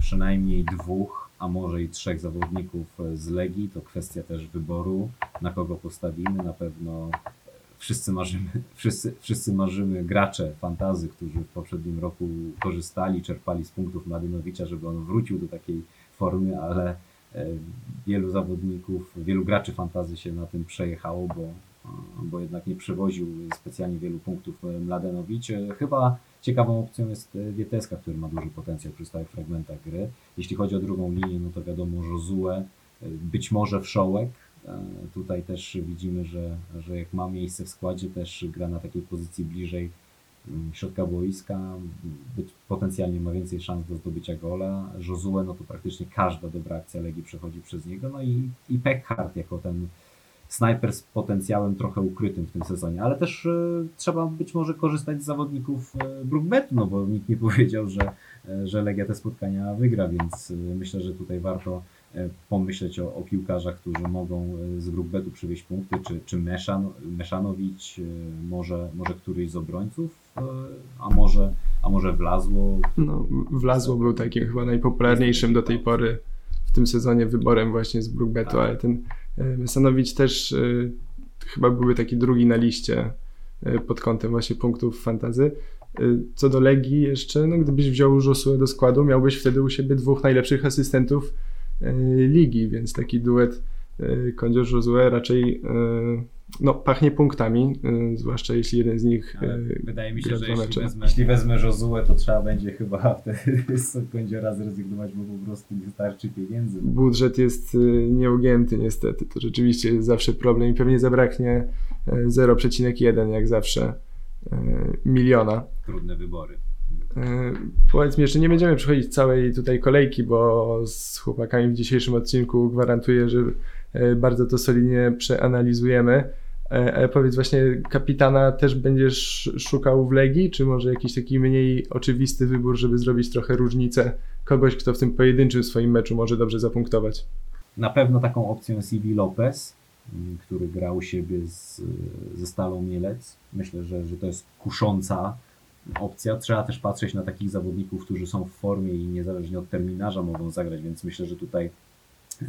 przynajmniej dwóch, a może i trzech zawodników z Legii. To kwestia też wyboru, na kogo postawimy. Na pewno wszyscy marzymy, wszyscy, wszyscy marzymy gracze fantazy, którzy w poprzednim roku korzystali, czerpali z punktów Mladynowicza, żeby on wrócił do takiej formy, ale wielu zawodników, wielu graczy fantazy się na tym przejechało, bo, bo jednak nie przewoził specjalnie wielu punktów Mladenowicz. Chyba ciekawą opcją jest Wieteska, który ma duży potencjał przy stałych fragmentach gry. Jeśli chodzi o drugą linię, no to wiadomo Josue, być może Wszołek. Tutaj też widzimy, że, że jak ma miejsce w składzie, też gra na takiej pozycji bliżej środka boiska, być, potencjalnie ma więcej szans do zdobycia gola. Josue, no to praktycznie każda dobra akcja Legii przechodzi przez niego. No i, i Peckhart jako ten snajper z potencjałem trochę ukrytym w tym sezonie, ale też y, trzeba być może korzystać z zawodników y, Brookbetu, no bo nikt nie powiedział, że, y, że Legia te spotkania wygra, więc myślę, że tutaj warto pomyśleć o, o piłkarzach, którzy mogą z Brookbetu przywieźć punkty, czy, czy Meszan, może, może któryś z obrońców, a może, a może Wlazło. No, Wlazło był takim chyba najpopularniejszym do tej pory w tym sezonie wyborem właśnie z Brookbetu, ale ten Mesanowicz też y, chyba byłby taki drugi na liście y, pod kątem właśnie punktów fantazy. Co do Legii jeszcze, no gdybyś wziął Josue do składu, miałbyś wtedy u siebie dwóch najlepszych asystentów ligi, więc taki duet Kondzior Josue raczej no, pachnie punktami, zwłaszcza jeśli jeden z nich Ale Wydaje mi się, że jeśli wezmę, jeśli wezmę Josue, to trzeba będzie chyba wtedy z Kondziora zrezygnować, bo po prostu nie starczy pieniędzy. Budżet jest nieugięty niestety, to rzeczywiście jest zawsze problem i pewnie zabraknie 0,1 jak zawsze miliona. Trudne wybory. Powiedz mi, jeszcze nie będziemy przechodzić całej tutaj kolejki, bo z chłopakami w dzisiejszym odcinku gwarantuję, że bardzo to solidnie przeanalizujemy. Ale powiedz właśnie, kapitana też będziesz szukał w Legii, czy może jakiś taki mniej oczywisty wybór, żeby zrobić trochę różnicę kogoś, kto w tym pojedynczym swoim meczu może dobrze zapunktować? Na pewno taką opcją jest Iwi Lopez, który grał u siebie z, ze Stalą Mielec. Myślę, że, że to jest kusząca opcja. Trzeba też patrzeć na takich zawodników, którzy są w formie i niezależnie od terminarza mogą zagrać, więc myślę, że tutaj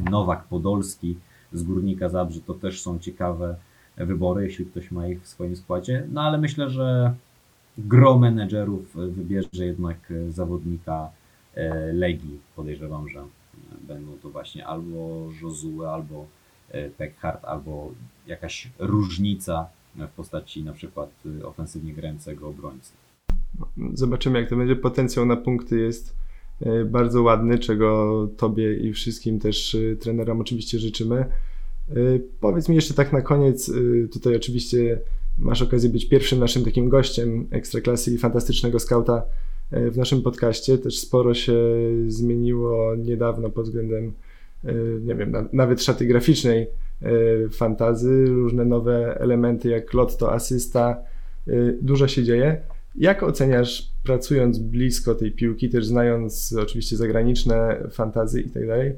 Nowak Podolski z Górnika Zabrze to też są ciekawe wybory, jeśli ktoś ma ich w swoim składzie. No ale myślę, że gro menedżerów wybierze jednak zawodnika Legii. Podejrzewam, że będą to właśnie albo Josue, albo Peckhardt, albo jakaś różnica w postaci na przykład ofensywnie grającego obrońcy. Zobaczymy, jak to będzie. Potencjał na punkty jest e, bardzo ładny, czego Tobie i wszystkim też e, trenerom oczywiście życzymy. E, powiedz mi jeszcze tak na koniec, tutaj oczywiście masz okazję być pierwszym naszym takim gościem Ekstraklasy i fantastycznego skauta w naszym podcaście. Też sporo się zmieniło niedawno pod względem, nie wiem, nawet szaty graficznej fantazy, różne nowe elementy jak lotto, asysta, dużo się dzieje. Jak oceniasz, pracując blisko tej piłki, też znając oczywiście zagraniczne fantazy i tak dalej,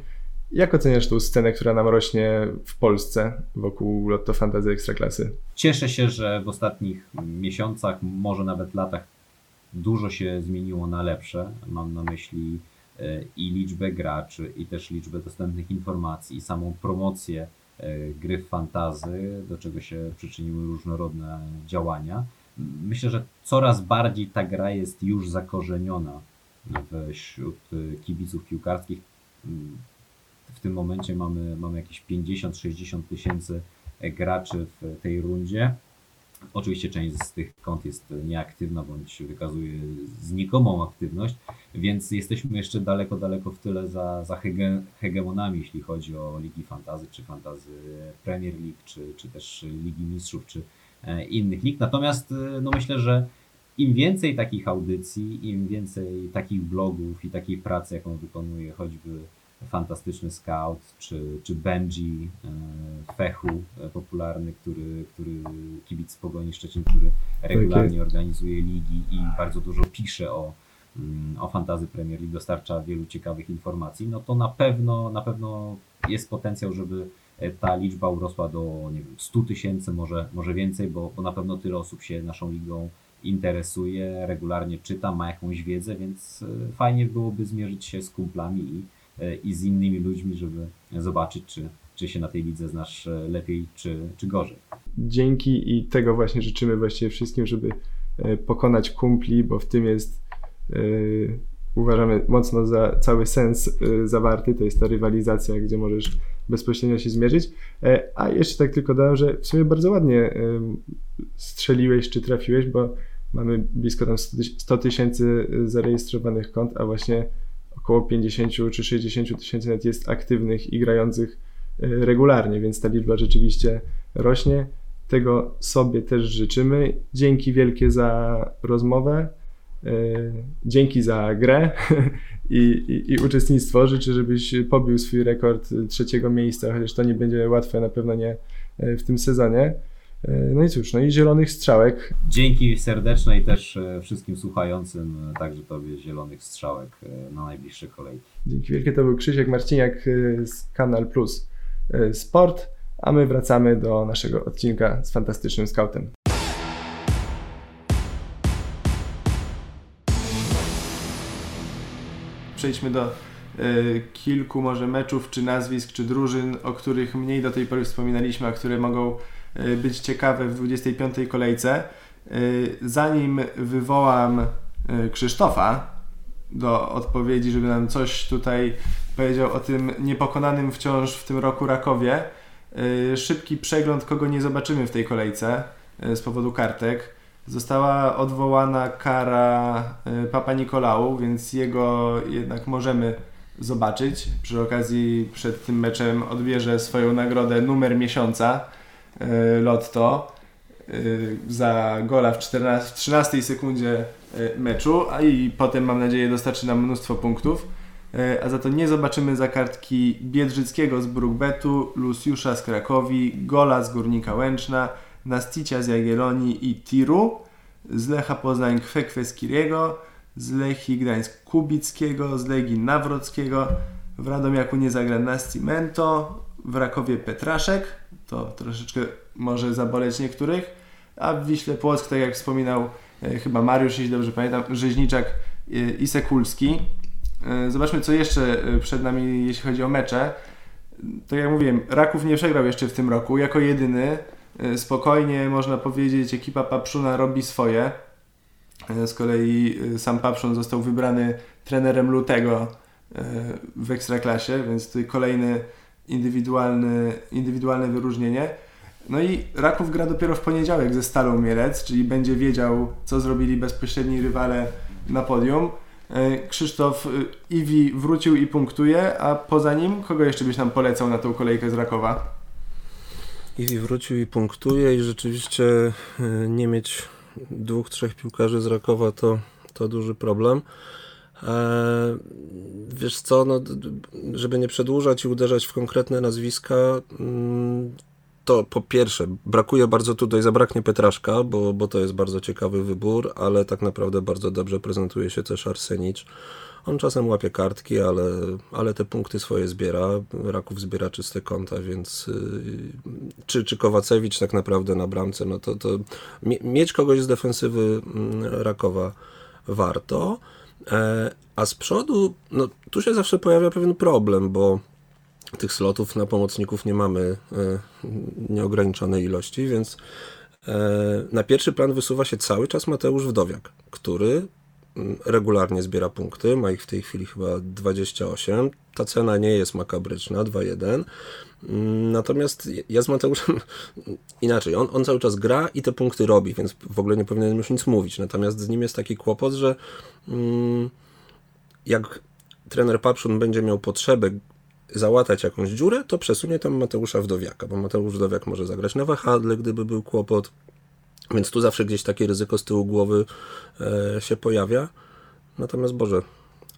jak oceniasz tą scenę, która nam rośnie w Polsce wokół Lotto Fantazy Ekstraklasy? Cieszę się, że w ostatnich miesiącach, może nawet latach, dużo się zmieniło na lepsze. Mam na myśli e, i liczbę graczy, i też liczbę dostępnych informacji, i samą promocję e, gry w fantazy, do czego się przyczyniły różnorodne działania myślę, że coraz bardziej ta gra jest już zakorzeniona wśród kibiców piłkarskich. W tym momencie mamy, mamy jakieś 50-60 tysięcy graczy w tej rundzie. Oczywiście część z tych kont jest nieaktywna bądź wykazuje znikomą aktywność, więc jesteśmy jeszcze daleko, daleko w tyle za, za hege, hegemonami, jeśli chodzi o ligi fantazy, czy fantazy Premier League, czy, czy też Ligi Mistrzów, czy, E, innych lig. Natomiast e, no myślę, że im więcej takich audycji, im więcej takich blogów i takiej pracy, jaką wykonuje choćby fantastyczny scout, czy, czy Benji e, Fechu popularny, który, który kibic z Pogoni Szczecin, który regularnie organizuje ligi i bardzo dużo pisze o, mm, o fantazy Premier League, dostarcza wielu ciekawych informacji, no to na pewno, na pewno jest potencjał, żeby E, ta liczba urosła do nie wiem, 100 tysięcy, może, może więcej, bo, bo na pewno tyle osób się naszą ligą interesuje, regularnie czyta, ma jakąś wiedzę, więc e, fajnie byłoby zmierzyć się z kumplami i, e, i z innymi ludźmi, żeby zobaczyć, czy, czy się na tej lidze znasz lepiej, czy, czy gorzej. Dzięki i tego właśnie życzymy właściwie wszystkim, żeby pokonać kumpli, bo w tym jest yy, uważamy mocno za cały sens yy, zawarty, to jest ta rywalizacja, gdzie możesz bezpośrednio się zmierzyć. E, a jeszcze tak tylko dodam, że w sumie bardzo ładnie strzeliłeś czy trafiłeś, bo mamy blisko tam 100 tysięcy zarejestrowanych kont, a właśnie około 50 czy 60 tysięcy net jest aktywnych i grających e, regularnie, więc ta liczba rzeczywiście rośnie. Tego sobie też życzymy. Dzięki wielkie za rozmowę. E, dzięki za grę i, i, i, uczestnictwo. Życzę, żebyś pobił swój rekord trzeciego miejsca, chociaż to nie będzie łatwe, na pewno nie e, w tym sezonie. E, no i cóż, no i zielonych strzałek. Dzięki serdeczne i też wszystkim słuchającym, także Tobie zielonych strzałek na najbliższe kolejki. Dzięki wielkie, to był Krzysiek Marciniak z Kanal Plus Sport, a my wracamy do naszego odcinka z fantastycznym scoutem. przejdźmy do y, kilku może meczów, czy nazwisk, czy drużyn, o których mniej do tej pory wspominaliśmy, a które mogą być ciekawe w 25. kolejce. Y, zanim wywołam Krzysztofa do odpowiedzi, żeby nam coś tutaj powiedział o tym niepokonanym wciąż w tym roku Rakowie, szybki przegląd, kogo nie zobaczymy w tej kolejce z powodu kartek. Została odwołana kara Papa Nikolału, więc jego jednak możemy zobaczyć. Przy okazji przed tym meczem odbierze swoją nagrodę numer miesiąca Lotto e, za gola w, 14, w 13 sekundzie meczu, a i potem mam nadzieję dostarczy nam mnóstwo punktów. A za to nie zobaczymy za kartki Biedrzyckiego z Brookbetu, Luciusza z Krakowi, Gola z Górnika Łęczna, Nasticia z Jagiellonii i Tiru, z Lecha Poznań Kwekweskiriego, z Lechii Gdańsk Kubickiego, z Legii Nawrockiego, w Radomiaku nie zagra Nascimento, w Rakowie Petraszek, to troszeczkę może zaboleć niektórych, a w Wiśle Płock, tak jak wspominał e, chyba Mariusz, jeśli dobrze pamiętam, Rzeźniczak e, i Sekulski. E, zobaczmy, co jeszcze przed nami, jeśli chodzi o mecze. Tak jak mówiłem, Raków nie przegrał jeszcze w tym roku, jako jedyny spokojnie można powiedzieć, ekipa Papszuna robi swoje. Z kolei sam Papszun został wybrany trenerem lutego w Ekstraklasie, więc tutaj kolejny indywidualny, indywidualne wyróżnienie. No i Raków gra dopiero w poniedziałek ze Stalą Mielec, czyli będzie wiedział, co zrobili bezpośredni rywale na podium. E, Krzysztof e, Iwi wrócił i punktuje, a poza nim kogo jeszcze byś nam polecał na tą kolejkę z Rakowa? Iwi wrócił i punktuje i rzeczywiście e, nie mieć dwóch, trzech piłkarzy z Rakowa to, to duży problem. Wiesz co, no, żeby nie przedłużać i uderzać w konkretne nazwiska, mm, to po pierwsze, brakuje bardzo tutaj, zabraknie Petraszka, bo, bo to jest bardzo ciekawy wybór, ale tak naprawdę bardzo dobrze prezentuje się też Arsenicz. On czasem łapie kartki, ale, ale te punkty swoje zbiera. Raków zbiera czyste konta, więc yy, czy, czy Kowacewicz tak naprawdę na bramce, no to, to mieć kogoś z defensywy mm, Rakowa warto. E, a z przodu, no tu się zawsze pojawia pewien problem, bo tych slotów na pomocników nie mamy e, nieograniczonej ilości, więc e, na pierwszy plan wysuwa się cały czas Mateusz Wdowiak, który regularnie zbiera punkty, ma ich w tej chwili chyba 28. Ta cena nie jest makabryczna, 2-1. Mm, natomiast ja z Mateuszem inaczej, on, on cały czas gra i te punkty robi, więc w ogóle nie powinienem już nic mówić. Natomiast z nim jest taki kłopot, że mm, jak trener Papszun będzie miał potrzebę załatać jakąś dziurę, to przesunie tam Mateusza Wdowiaka, bo Mateusz Wdowiak może zagrać na wahadle, gdyby był kłopot. Więc tu zawsze gdzieś takie ryzyko z tyłu głowy e, się pojawia. Natomiast Boże,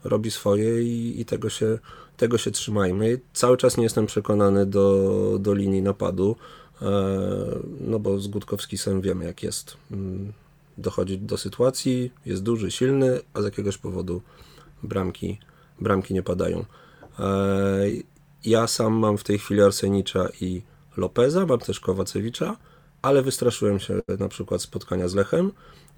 robi swoje i, i, tego, się, tego się trzymajmy. Cały czas nie jestem przekonany do, do linii napadu, e, no bo z Gutkowskisem wiemy jak jest. Mm, dochodzi do sytuacji, jest duży, silny, a z jakiegoś powodu bramki, bramki nie padają. E, ja sam mam w tej chwili Arsenicza i Lopeza, mam też Kowacewicza, ale wystraszyłem się na przykład spotkania z Lechem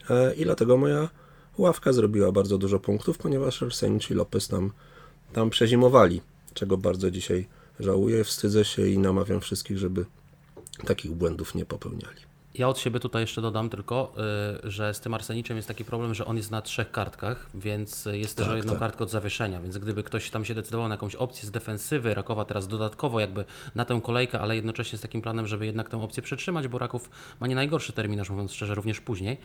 e, i dlatego moja ławka zrobiła bardzo dużo punktów, ponieważ Arsenicz i Lopez tam, tam przezimowali, czego bardzo dzisiaj żałuję, wstydzę się i namawiam wszystkich, żeby takich błędów nie popełniali. Ja od siebie tutaj jeszcze dodam tylko, y, że z tym Arseniczem jest taki problem, że on jest na trzech kartkach, więc jest tak, też o jedną tak. kartkę od zawieszenia, więc gdyby ktoś tam się decydował na jakąś opcję z defensywy Rakowa teraz dodatkowo jakby na tę kolejkę, ale jednocześnie z takim planem, żeby jednak tę opcję przetrzymać, bo Raków ma nie najgorszy terminarz, mówiąc szczerze, również później,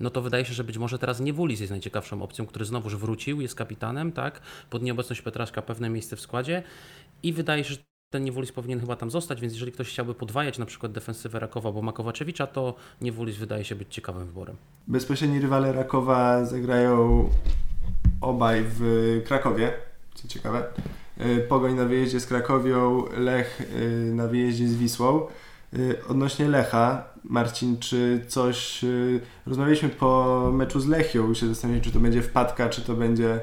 no to wydaje się, że być może teraz Niewulis jest najciekawszą opcją, który znowuż wrócił, jest kapitanem, tak, pod nieobecność Petraszka pewne miejsce w składzie i wydaje się, że ten Niewulis powinien chyba tam zostać, więc jeżeli ktoś chciałby podwajać na przykład defensywę Rakowa, bo Makowaczewicza, to Niewulis wydaje się być ciekawym wyborem. Bezpośredni rywale Rakowa zagrają obaj w Krakowie, co ciekawe. Y, Pogoń na wyjeździe z Krakowią, Lech y, na wyjeździe z Wisłą. Y, odnośnie Lecha, Marcin, czy coś... Rozmawialiśmy po meczu z Lechią, się zastanawiam, czy to będzie wpadka, czy to będzie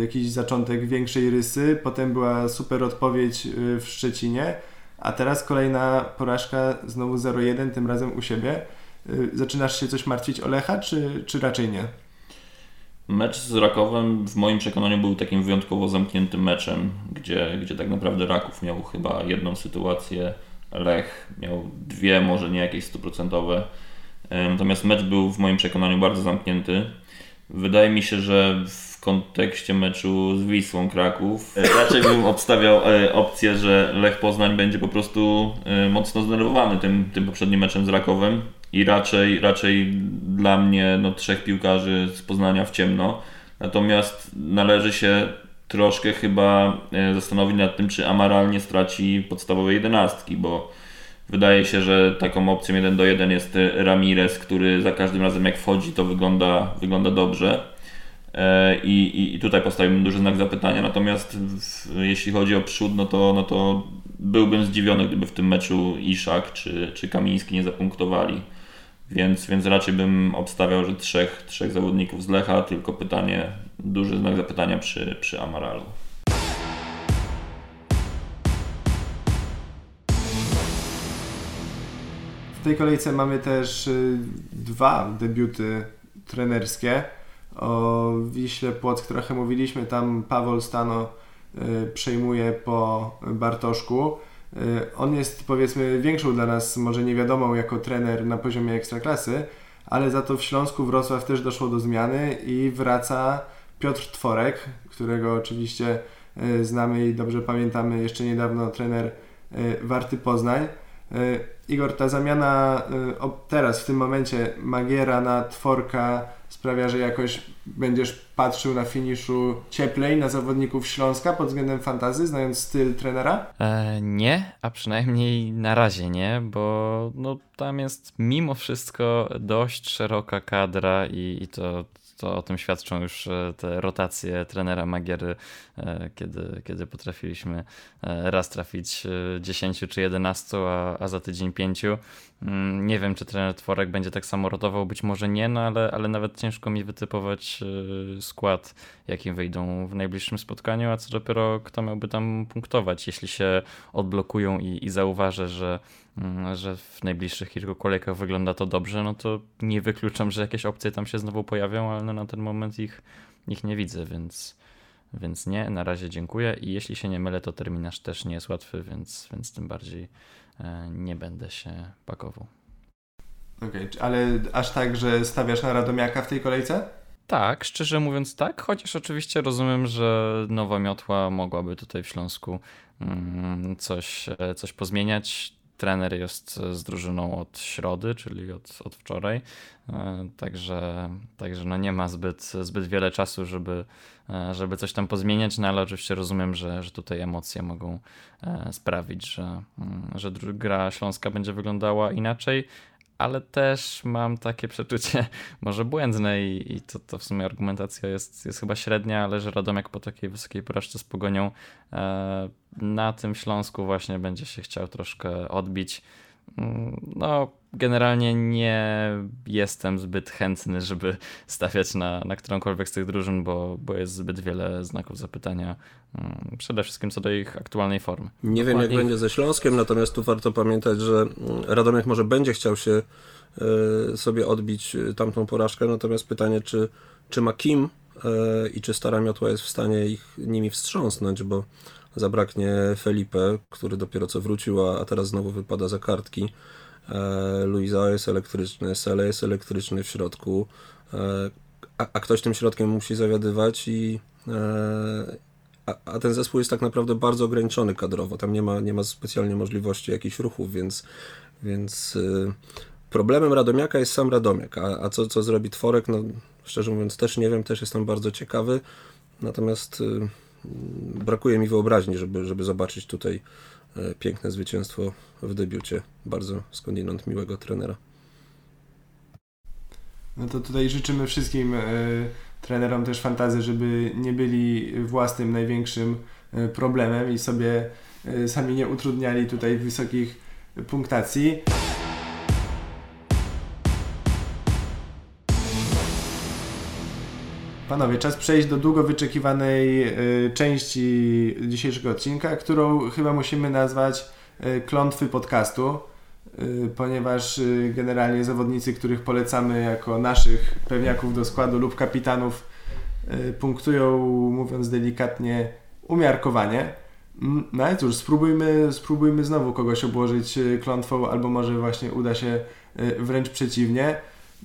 jakiś zaczątek większej rysy, potem była super odpowiedź e, w Szczecinie, a teraz kolejna porażka znowu 0-1, tym razem u siebie. E, zaczynasz się coś martwić o Lecha, czy, czy raczej nie? Mecz z Rakowem w moim przekonaniu był takim wyjątkowo zamkniętym meczem, gdzie, gdzie tak naprawdę Raków miał chyba jedną sytuację, Lech miał dwie, może nie jakieś stuprocentowe. Natomiast mecz był w moim przekonaniu bardzo zamknięty. Wydaje mi się, że w w kontekście meczu z Wisłą Kraków. E, raczej bym obstawiał e, opcję, że Lech Poznań będzie po prostu e, mocno zdenerwowany tym, tym poprzednim meczem z Rakowem i raczej, raczej dla mnie no, trzech piłkarzy z Poznania w ciemno. Natomiast należy się troszkę chyba zastanowić nad tym, czy Amaral nie straci podstawowej jedenastki, bo wydaje się, że taką opcją 1 do 1 jest Ramirez, który za każdym razem jak wchodzi to wygląda, wygląda dobrze. E, I, I tutaj postawiłbym duży znak zapytania, natomiast w, jeśli chodzi o przód, no to, no to byłbym zdziwiony, gdyby w tym meczu Iszak czy, czy Kamiński nie zapunktowali. Więc, więc raczej bym obstawiał, że trzech, trzech zawodników z Lecha, tylko pytanie, duży znak zapytania przy, przy Amaralu. W tej kolejce mamy też y, dwa debiuty trenerskie. O Wiśle Płock trochę mówiliśmy, tam Paweł Stano y, przejmuje po Bartoszku. on jest powiedzmy większą dla nas, może niewiadomą jako trener na poziomie ekstraklasy, ale za to w Śląsku Wrocław też doszło do zmiany i wraca Piotr Tworek, którego oczywiście znamy i dobrze pamiętamy jeszcze niedawno trener Warty Poznań. Igor, ta zamiana teraz w tym momencie Magiera na Tworka sprawia, że jakoś będziesz patrzył na finiszu cieplej na zawodników Śląska pod względem fantazy, znając styl trenera? E, nie, a przynajmniej na razie nie, bo no, tam jest mimo wszystko dość szeroka kadra i, i to to o tym świadczą już e, te rotacje trenera Magiery, e, kiedy, kiedy potrafiliśmy e, raz trafić 10 czy 11, a, a za tydzień 5. Mm, nie wiem, czy trener Tworek będzie tak samo rotował, być może nie, no ale, ale nawet ciężko mi wytypować skład, jakim wyjdą w najbliższym spotkaniu, a co dopiero kto miałby tam punktować, jeśli się odblokują i, i zauważę, że że w najbliższych kilku kolejkach wygląda to dobrze, no to nie wykluczam, że jakieś opcje tam się znowu pojawią, ale no na ten moment ich, ich nie widzę, więc, więc nie, na razie dziękuję i jeśli się nie mylę, to terminarz też nie jest łatwy, więc, więc tym bardziej e, nie będę się pakował. Okej, okay, ale aż tak, że stawiasz na Radomiaka w tej kolejce? Tak, szczerze mówiąc tak, chociaż oczywiście rozumiem, że nowa miotła mogłaby tutaj w Śląsku mm, coś, e, coś pozmieniać trener jest z drużyną od środy, czyli od, od wczoraj, e, także, także no nie ma zbyt, zbyt wiele czasu, żeby, e, żeby coś tam pozmieniać, no ale oczywiście rozumiem, że, że tutaj emocje mogą e, sprawić, że, mm, że gra śląska będzie wyglądała inaczej, ale też mam takie przeczucie, może błędne i, i to, to w sumie argumentacja jest, jest chyba średnia, ale że Radomiak po takiej wysokiej porażce z Pogonią e, na tym Śląsku właśnie będzie się chciał troszkę odbić. Mm, no, generalnie nie jestem zbyt chętny, żeby stawiać na, na którąkolwiek z tych drużyn, bo, bo jest zbyt wiele znaków zapytania, mm, przede wszystkim co do ich aktualnej formy. Nie wiem, jak będzie ze Śląskiem, natomiast tu warto pamiętać, że Radomiak może będzie chciał się e, sobie odbić e, tamtą porażkę, natomiast pytanie, czy, czy ma kim e, i czy Stara Miotła jest w stanie ich nimi wstrząsnąć, bo zabraknie Felipe, który dopiero co wrócił, a teraz znowu wypada za kartki. E, Luisa jest elektryczny, Sele jest elektryczny w środku, e, a, a, ktoś tym środkiem musi zawiadywać i e, a, a, ten zespół jest tak naprawdę bardzo ograniczony kadrowo. Tam nie ma, nie ma specjalnie możliwości jakichś ruchów, więc, więc problemem Radomiaka jest sam Radomiak. A, a co, co zrobi Tworek? No, szczerze mówiąc, też nie wiem, też jestem bardzo ciekawy. Natomiast brakuje mi wyobraźni, żeby, żeby zobaczyć tutaj e, piękne zwycięstwo w debiucie bardzo skądinąd miłego trenera. No to tutaj życzymy wszystkim e, trenerom też fantazy, żeby nie byli własnym największym e, problemem i sobie sami nie utrudniali tutaj wysokich punktacji. Panowie, czas przejść do długo wyczekiwanej y, części dzisiejszego odcinka, którą chyba musimy nazwać y, klątwy podcastu, y, ponieważ generalnie zawodnicy, których polecamy jako naszych pewniaków do składu lub kapitanów, punktują, mówiąc delikatnie, umiarkowanie. Mm, no ale cóż, spróbujmy, spróbujmy znowu kogoś obłożyć klątwą, albo może właśnie uda się wręcz przeciwnie.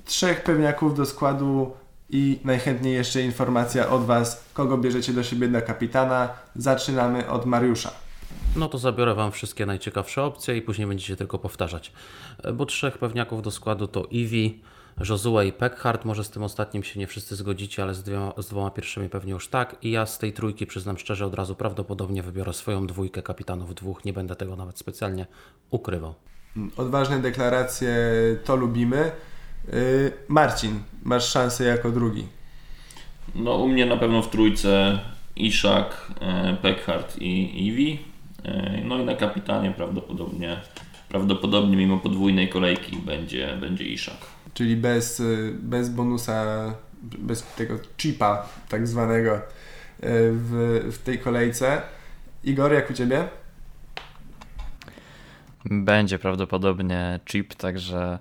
Trzech pewniaków do składu i najchętniej jeszcze informacja od Was, kogo bierzecie do siebie dla kapitana. Zaczynamy od Mariusza. No to zabiorę Wam wszystkie najciekawsze opcje i później będziecie tylko powtarzać. Bo trzech pewniaków do składu to Iwi, Josua i Peckhart. Może z tym ostatnim się nie wszyscy zgodzicie, ale z, dwiema, z dwoma pierwszymi pewnie już tak. I ja z tej trójki, przyznam szczerze, od razu prawdopodobnie wybiorę swoją dwójkę kapitanów dwóch. Nie będę tego nawet specjalnie ukrywał. Odważne deklaracje, to lubimy. Y, Marcin, masz szansę jako drugi. No u mnie na pewno w trójce Iszak, e, Peckhardt i Iwi. E, no i na kapitanie prawdopodobnie, prawdopodobnie mimo podwójnej kolejki będzie, będzie Iszak. Czyli bez, y, bez bonusa, bez tego chipa tak zwanego e, w, w tej kolejce. Igor, jak u Ciebie? Będzie prawdopodobnie chip, także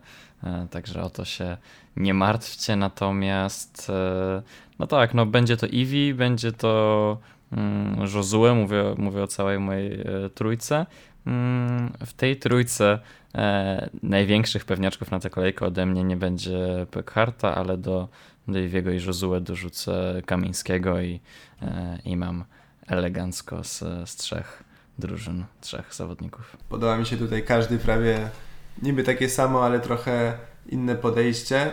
także o to się nie martwcie. Natomiast, e, no tak, no będzie to Eevee, będzie to mm, Josue, mówię, mówię o całej mojej e, trójce. Mm, w tej trójce e, największych pewniaczków na tę kolejkę ode mnie nie będzie Pekharta, ale do Daviego i Josue dorzucę Kamińskiego i, e, i mam elegancko z, z trzech drużyn, trzech zawodników. Podoba mi się tutaj każdy prawie niby takie samo, ale trochę inne podejście.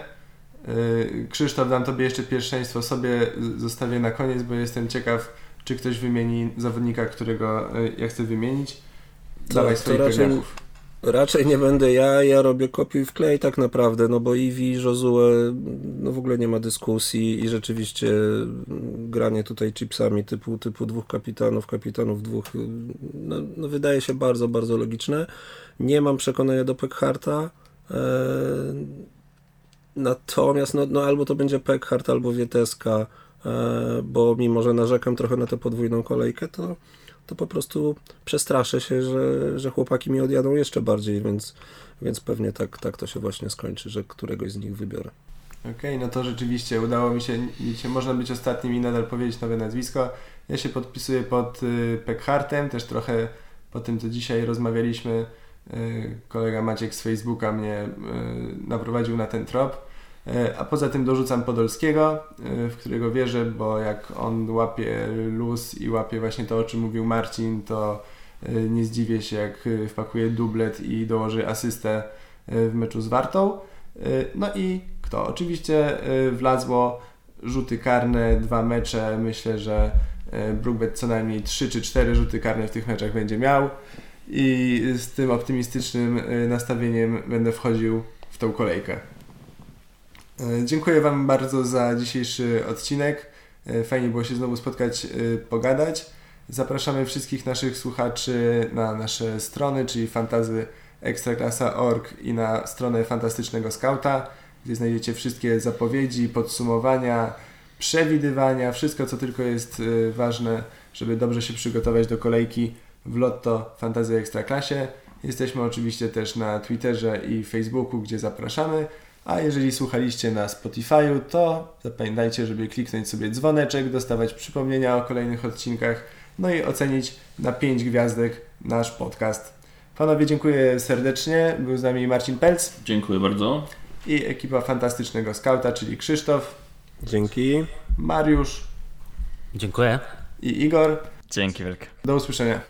Yy, Krzysztof, dam Tobie jeszcze pierwszeństwo, sobie zostawię na koniec, bo jestem ciekaw, czy ktoś wymieni zawodnika, którego yy, ja chcę wymienić. Dawaj swoich raczej, pewniaków. raczej nie będę ja, ja robię kopiuj w klej tak naprawdę, no bo Iwi, Josue, no w ogóle nie ma dyskusji i rzeczywiście granie tutaj chipsami typu, typu dwóch kapitanów, kapitanów dwóch, no, no wydaje się bardzo, bardzo logiczne. Nie mam przekonania do Pekharta, e, natomiast no, no albo to będzie Pekhart, albo Wieteska, e, bo mimo, że narzekam trochę na tę podwójną kolejkę, to to po prostu przestraszę się, że, że chłopaki mi odjadą jeszcze bardziej, więc, więc pewnie tak, tak to się właśnie skończy, że któregoś z nich wybiorę. Okej, no to rzeczywiście udało mi się, mi się, można być ostatnim i nadal powiedzieć nowe nazwisko. Ja się podpisuję pod y, Pekhartem, też trochę po tym, co dzisiaj rozmawialiśmy, kolega Maciek z Facebooka mnie y, naprowadził na ten trop. Y, A poza tym dorzucam Podolskiego, y, w którego wierzę, bo jak on łapie luz i łapie właśnie to, o czym mówił Marcin, to y, nie zdziwię się, jak y, wpakuje dublet i dołoży asystę y, w meczu z Wartą. Y, No i kto? Oczywiście y, wlazło rzuty karne, dwa mecze. Myślę, że y, Brookbet co najmniej 3 czy 4 rzuty karne w tych meczach będzie miał. I z tym optymistycznym y, nastawieniem będę wchodził w tą kolejkę. Y, Dziękuję Wam bardzo za dzisiejszy odcinek. Y, Fajnie było się znowu spotkać, y, pogadać. Zapraszamy wszystkich naszych słuchaczy na nasze strony, czyli fantazy ekstraklasa.org i na stronę Fantastycznego Skauta, gdzie znajdziecie wszystkie zapowiedzi, podsumowania, przewidywania, wszystko co tylko jest y, ważne, żeby dobrze się przygotować do kolejki w Lotto Fantazy Ekstraklasie. Jesteśmy oczywiście też na Twitterze i Facebooku, gdzie zapraszamy. A jeżeli słuchaliście na Spotify'u, to zapamiętajcie, żeby kliknąć sobie dzwoneczek, dostawać przypomnienia o kolejnych odcinkach, no i ocenić na 5 gwiazdek nasz podcast. Panowie, dziękuję serdecznie. Był z nami Marcin Pelc Dziękuję bardzo. i ekipa fantastycznego skauta, czyli Krzysztof, Dzięki. Mariusz Dziękuję. i Igor. Dzięki wielkie. Do usłyszenia.